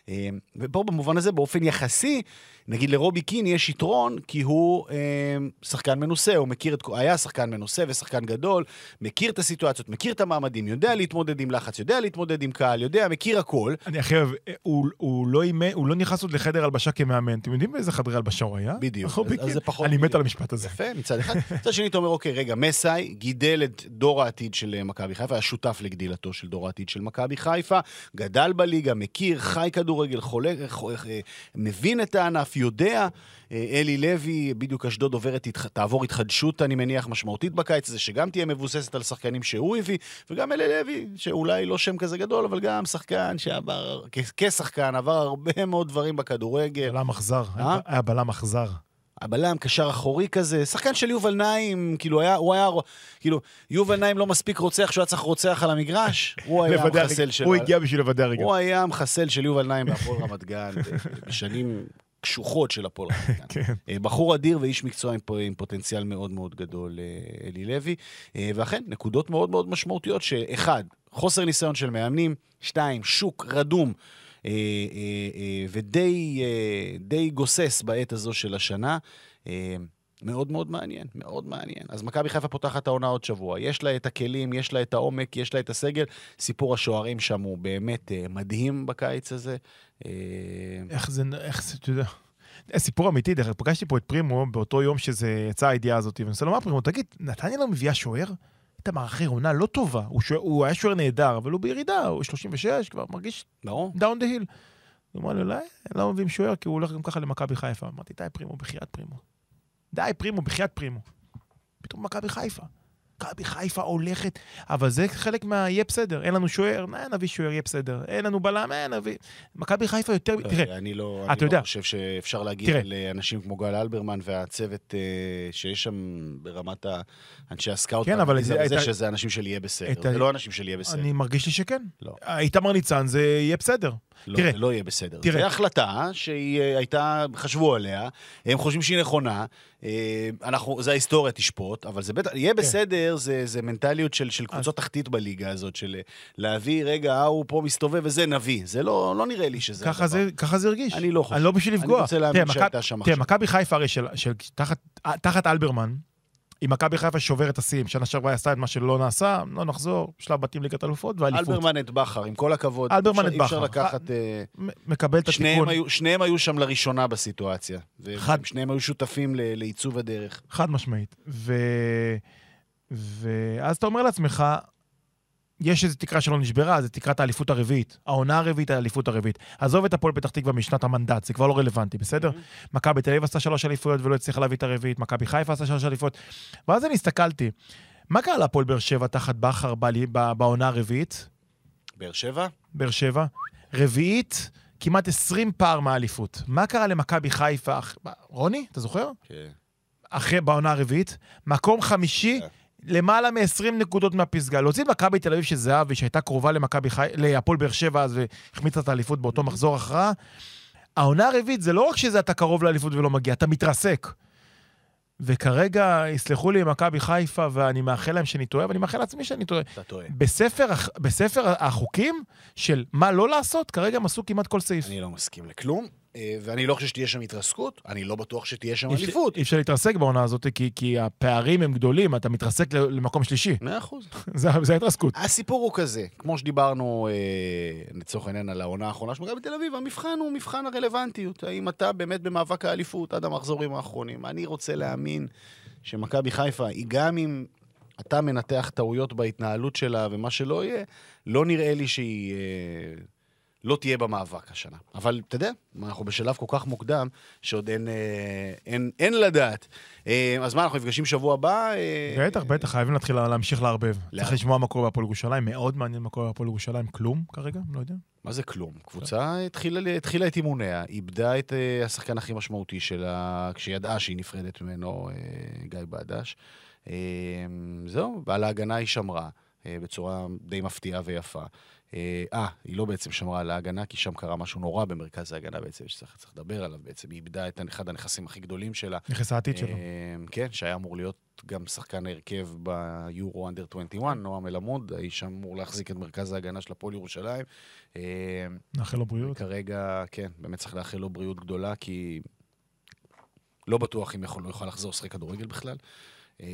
אה, ופה במובן הזה, באופן יחסי, נגיד לרובי קין יש יתרון, כי הוא אה, שחקן מנוסה, הוא מכיר את, היה שחקן מנוסה ושחקן גדול, מכיר את הסיטואציות, מכיר את המעמדים, יודע להתמודד עם לחץ, יודע להתמודד עם קהל, יודע, מכיר הכל. אני הכי אוהב, הוא, הוא, לא הוא לא נכנס עוד לחדר הלבשה כמאמן. אתם יודעים באיזה חדרי הלבשה הוא היה? בדיוק. אז- אז? זה פחות- אני מת על המשפט הזה. יפה, מצד אחד. [laughs] מצד שני, אתה אומר, אוקיי, רגע, מסאי גידל את דור העתיד של אה, מכבי חיפה, היה שותף לגדילתו של דור העתיד של מכבי חיפה, גדל בליגה, מכיר, חי כדורגל, חולה, אה, מבין את הענף, יודע. אה, אלי לוי, בדיוק אשדוד עוברת, תעבור התחדשות, אני מניח, משמעותית בקיץ הזה, שגם תהיה מבוססת על שחקנים שהוא הביא, וגם אלי לוי, שאולי לא שם כזה גדול, אבל גם שחקן שעבר, כשחקן, עבר הרבה מאוד דברים בכדורגל. בלם אכזר. אה? היה בלם אכזר. הבלם, קשר אחורי כזה, שחקן של יובל נעים, כאילו היה, הוא היה, כאילו, יובל נעים לא מספיק רוצח שהוא היה צריך רוצח על המגרש, הוא היה המחסל. שלו. הוא הגיע בשביל לוודא הרגע. הוא היה המחסל של יובל נעים בהפועל רמת גן, [laughs] בשנים קשוחות של הפועל רמת גן. כן. אה, בחור אדיר ואיש מקצוע עם, עם פוטנציאל מאוד מאוד גדול, אה, אלי לוי. אה, ואכן, נקודות מאוד מאוד משמעותיות, שאחד, חוסר ניסיון של מאמנים, שתיים, שוק רדום. אה, אה, אה, ודי די גוסס בעת הזו של השנה. מאוד מאוד מעניין, מאוד מעניין. אז מכבי חיפה פותחת העונה עוד שבוע. יש לה את הכלים, יש לה את העומק, יש לה את הסגל. סיפור השוערים שם הוא באמת מדהים בקיץ הזה. איך זה, איך זה, אתה יודע. סיפור אמיתי, דרך אגב, פגשתי פה את פרימו באותו יום שזה יצאה הידיעה הזאת, ואני רוצה לומר, פרימו, תגיד, נתניה לא מביאה שוער? היה מאחורי עונה לא טובה, הוא, שוער, הוא היה שוער נהדר, אבל הוא בירידה, הוא 36, כבר מרגיש. Down the hill. הוא אמר לי, אולי לא מביאים שוער, כי הוא הולך גם ככה למכבי חיפה. אמרתי, די פרימו, בחייאת פרימו. די פרימו, בחייאת פרימו. פתאום מכבי חיפה. מכבי חיפה הולכת, אבל זה חלק מה... יהיה בסדר, אין לנו שוער, נא, נביא שוער, יהיה בסדר. אין לנו בלם, אין, נביא... מכבי חיפה יותר... לא, תראה, אני לא, אתה אני לא יודע. חושב שאפשר להגיד תראה. על אה, אנשים כמו גל אלברמן והצוות אה, שיש שם ברמת ה- אנשי הסקאוט, כן, אבל זה, שזה אנשים של יהיה בסדר. זה לא אנשים של יהיה בסדר. אני מרגיש לי שכן. לא. איתמר ניצן זה יהיה בסדר. לא, תראה, זה לא יהיה בסדר. תראה. זו החלטה שהיא אה, הייתה, חשבו עליה, הם חושבים שהיא נכונה, אה, אנחנו, זה ההיסטוריה תשפוט, אבל זה בטח, יהיה כן. בסדר, זה, זה מנטליות של, של קבוצות תחתית בליגה הזאת, של אה, להביא, רגע, הוא פה מסתובב וזה נביא. זה לא, לא נראה לי שזה ככה זה, ככה זה הרגיש. אני לא חושב. אני לא בשביל אני לפגוע. רוצה להאמין תראה, שהייתה שם תראה, עכשיו. מכבי חיפה הרי של, של, תחת, תחת אלברמן, אם מכבי חיפה שובר את השיאים, שנה שעברה עשתה את מה שלא נעשה, לא נחזור, שלב בתים ליגת אלופות ואליפות. אלברמן את בכר, עם כל הכבוד. אלברמן את אפשר- אי אפשר בכר. לקחת... אה, מקבל את שניהם התיקון, שניהם היו שם לראשונה בסיטואציה. חד- ושניהם היו שותפים לעיצוב הדרך. חד משמעית. ואז אתה אומר לעצמך, יש איזו תקרה שלא נשברה, זה תקרת האליפות הרביעית. העונה הרביעית, האליפות הרביעית. עזוב את הפועל פתח תקווה משנת המנדט, זה כבר לא רלוונטי, בסדר? מכבי תל אביב עשתה שלוש אליפויות ולא הצליחה להביא את הרביעית, מכבי חיפה עשתה שלוש אליפויות. ואז אני הסתכלתי, מה קרה להפועל באר שבע תחת בכר בעונה הרביעית? באר שבע? באר שבע. רביעית, כמעט 20 פער מהאליפות. מה קרה למכבי חיפה? רוני, אתה זוכר? כן. אחרי, בעונה הרביעית, מקום חמישי, כן. למעלה מ-20 נקודות מהפסגה. להוציא את מכבי תל אביב של זהבי, שהייתה קרובה למכבי חי... להפועל באר שבע אז והחמיצה את האליפות באותו מחזור הכרעה. העונה הרביעית זה לא רק שזה אתה קרוב לאליפות ולא מגיע, אתה מתרסק. וכרגע, יסלחו לי מכבי חיפה, ואני מאחל להם שאני טועה, ואני מאחל לעצמי שאני טועה. אתה טועה. בספר, בספר החוקים של מה לא לעשות, כרגע הם עשו כמעט כל סעיף. אני לא מסכים לכלום, ואני לא חושב שתהיה שם התרסקות, אני לא בטוח שתהיה שם אליפות. אי אפשר להתרסק בעונה הזאת, כי, כי הפערים הם גדולים, אתה מתרסק למקום שלישי. מאה אחוז. [laughs] זה, זה ההתרסקות. הסיפור הוא כזה, כמו שדיברנו אה, לצורך העניין על העונה האחרונה של מכבי תל אביב, המבחן הוא מבחן הרלוונטיות. האם אתה באמת במאבק האליפות עד המחזורים האחרונים? אני רוצה להאמין שמכבי חיפה, היא גם אם אתה מנתח טעויות בהתנהלות שלה ומה שלא יהיה, לא נראה לי שהיא אה, לא תהיה במאבק השנה. אבל אתה יודע, אנחנו בשלב כל כך מוקדם, שעוד אין, אה, אין, אין לדעת. אה, אז מה, אנחנו נפגשים שבוע הבא? אה, בטח, בטח, חייבים להתחיל להמשיך לערבב. צריך לשמוע מה קורה בהפועל ירושלים, מאוד מעניין מה קורה בהפועל ירושלים, כלום כרגע, לא יודע. מה זה כלום? קבוצה התחילה, התחילה את אימוניה, איבדה את uh, השחקן הכי משמעותי שלה, כשידעה שהיא נפרדת ממנו, uh, גיא בדש. Uh, זהו, ועל ההגנה היא שמרה uh, בצורה די מפתיעה ויפה. אה, אה, היא לא בעצם שמרה על ההגנה, כי שם קרה משהו נורא במרכז ההגנה בעצם, שצריך צריך לדבר עליו בעצם. היא איבדה את אחד הנכסים הכי גדולים שלה. נכס העתיד שלו. אה, כן, שהיה אמור להיות גם שחקן ההרכב ביורו אנדר 21, נועם אלעמוד, האיש אמור להחזיק את מרכז ההגנה של הפועל ירושלים. אה, נאחל לו בריאות. כרגע, כן, באמת צריך לאחל לו בריאות גדולה, כי לא בטוח אם יכול, לא יוכל לחזור לשחק כדורגל בכלל. אה,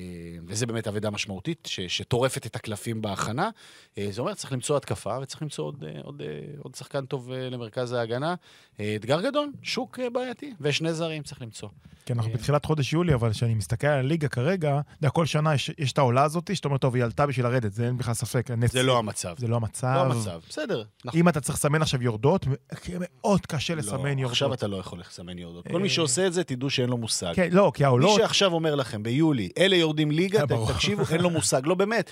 וזה באמת אבדה משמעותית, ש, שטורפת את הקלפים בהכנה. אה, זה אומר, צריך למצוא התקפה, וצריך למצוא עוד, אה, עוד, עוד שחקן טוב למרכז ההגנה. אתגר גדול, שוק בעייתי, ושני זרים צריך למצוא. כי אנחנו. בתחילת חודש יולי, אבל כשאני מסתכל על הליגה כרגע, כל שנה יש יש את העולה הזאת, שאתה אומר, טוב, היא עלתה בשביל לרדת, זה אין בכלל ספק. הנס- זה לא המצב. זה לא המצב. לא המצב. בסדר. נכון. אם אתה צריך לסמן עכשיו יורדות, מאוד קשה לא, לסמן יורדות. עכשיו אתה לא יכול לסמן יורדות. כל. מי שעושה את זה, תדעו שאין לו מושג. כן, לא, כי מי העולות... שעכשיו אומר לכם, ביולי, אלה יורדים ליגה, אה. תקשיבו, אין לו מושג. לא, באמת.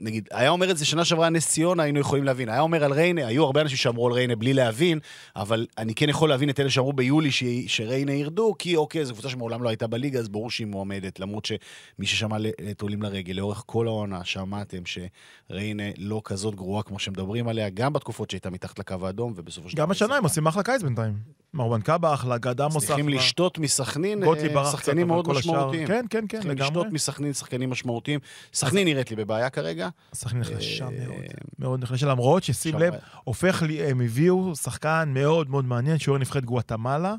נגיד, היה אומר את זה שנה שעברה נס ציונה, היינו יכולים להבין. היה אומר על ריינה, היו הרבה אנשים שאמרו על ריינה בלי להבין, אבל אני כן יכול להבין את אלה שאמרו ביולי ש- שריינה ירדו, כי אוקיי, זו קבוצה שמעולם לא הייתה בליגה, אז ברור שהיא מועמדת. למרות שמי ששמע את עולים לרגל, לאורך כל העונה, שמעתם שריינה לא כזאת גרועה כמו שמדברים עליה, גם בתקופות שהייתה מתחת לקו האדום, ובסופו של גם דבר השנה הם עושים אחלה קיץ בינתיים. מרואן קאבה אחלה, גד עמוס צריכים. לשתות מסכנין, אה, שחקנים מאוד משמעותיים. כן, כן, כן, צריכים לגמרי. לשתות מסכנין שחקנים משמעותיים. סכנין נראית לי בבעיה כרגע. סכנין נחלשה אה, מאוד, מאוד נחלשה, למרות ששים לב, הופך לי, הם הביאו שחקן מאוד מאוד מעניין, שוער נבחרת גואטמלה.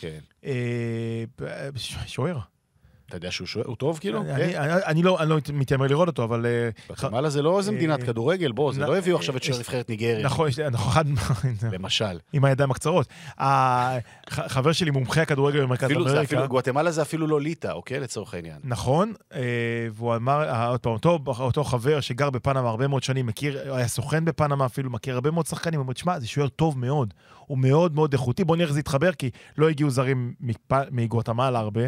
כן. אה, שוער. אתה יודע שהוא שוער, הוא טוב כאילו? אני- כן. לא לא מתיימר לראות אותו, אבל... אה, גואטמלה זה לא איזה אה, מדינת כדורגל, בוא, זה לא הביאו עכשיו את אה, שוער נבחרת ניגריה, נכון, נכון, למשל. עם הידיים הקצרות. חבר שלי מומחה כדורגל במרכז אמריקה. גואטמלה זה אפילו לא ליטא, אוקיי? לצורך העניין. נכון, אה, והוא אמר, אה, עוד פעם, אותו, חבר שגר בפנמה הרבה מאוד שנים, מכיר, היה סוכן בפנמה אפילו, מכיר הרבה מאוד שחקנים, הוא אומר, תשמע, זה שוער טוב מאוד, הוא מאוד מאוד איכותי, בוא נראה איך זה יתחבר, כי לא הגיעו זרים מגואטמלה הרבה.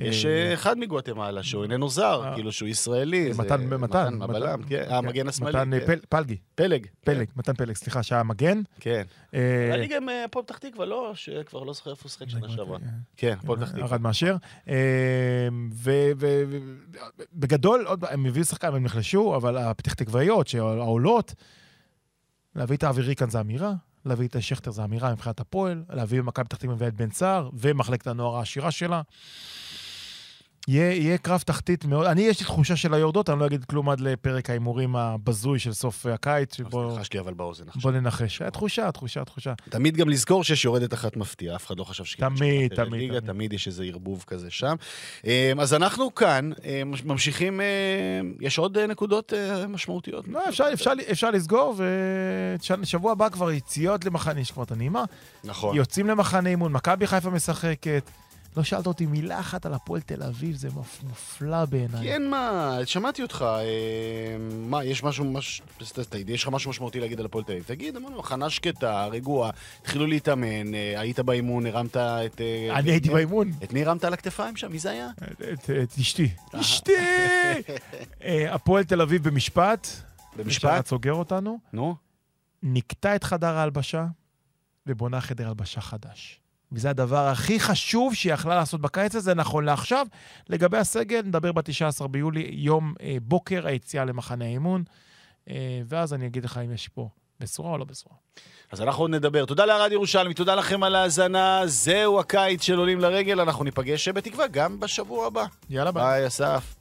יש אה, אה, אחד מגואטמלה שהוא איננו זר, אה. כאילו שהוא ישראלי. זה מתן, מתן, הבלם, כן, המגן השמאלי. מתן אה, כן. פל- פלגי, פלג. פלג, מתן פלג, סליחה, שהיה מגן. כן. אה, היה לי גם אה, הפועל פתח תקווה, לא, שכבר לא זוכר איפה הוא שיחק שנה שעברה. כן, הפועל פתח תקווה. ארד מאשר. ובגדול, הם הביאו שחקן והם נחלשו, אבל הפתח תקוואיות, העולות, להביא את האווירי כאן זה אמירה, להביא את שכטר, זו אמירה מבחינת הפועל, להביא במכבי פתח תקווה את בן סער, ומחלקת הנוער העשירה שלה. יהיה, יהיה קרב תחתית מאוד, אני יש לי תחושה של היורדות, אני לא אגיד כלום עד לפרק ההימורים הבזוי של סוף הקיץ, שבו חשתי אבל באוזן עכשיו. בוא ננחש. היה תחושה, תחושה, תחושה. תמיד גם לזכור שיש יורדת אחת מפתיעה, אף אחד לא חשב שכאילו תמיד, תמיד, ליגה, תמיד. תמיד יש איזה ערבוב כזה שם. אה, אז אנחנו כאן, אה, ממשיכים, אה, יש עוד אה, נקודות אה, משמעותיות? לא, אפשר, אפשר, אפשר לסגור, ושבוע הבא כבר יציאות למחנה, יש כבר את הנעימה. נכון. יוצאים למחנה אימון, מכבי חיפה משחקת. לא שאלת אותי מילה אחת על הפועל תל אביב, זה מופ- מופלא בעיניי. כן, מה, שמעתי אותך. אה, מה, יש משהו, מש... תגיד, יש לך משהו משמעותי להגיד על הפועל תל אביב? תגיד, אמרנו, הכנה שקטה, רגועה, התחילו להתאמן, אה, היית באימון, הרמת את... אה, אני את- הייתי את- באימון. את מי הרמת על הכתפיים שם? מי זה היה? את, את אשתי. אשתי! [laughs] אה, הפועל תל אביב במשפט. במשפט? סוגר אותנו. נו. נקטע את חדר ההלבשה, ובונה חדר הלבשה חדש. וזה הדבר הכי חשוב שהיא יכלה לעשות בקיץ הזה, נכון לעכשיו. לגבי הסגל, נדבר ב-19 ביולי, יום אה, בוקר היציאה למחנה האימון, אה, ואז אני אגיד לך אם יש פה בשורה או לא בשורה. אז אנחנו עוד נדבר. תודה לערד ירושלמי, תודה לכם על ההאזנה. זהו הקיץ של עולים לרגל, אנחנו ניפגש בתקווה גם בשבוע הבא. יאללה ביי. ביי, אסף.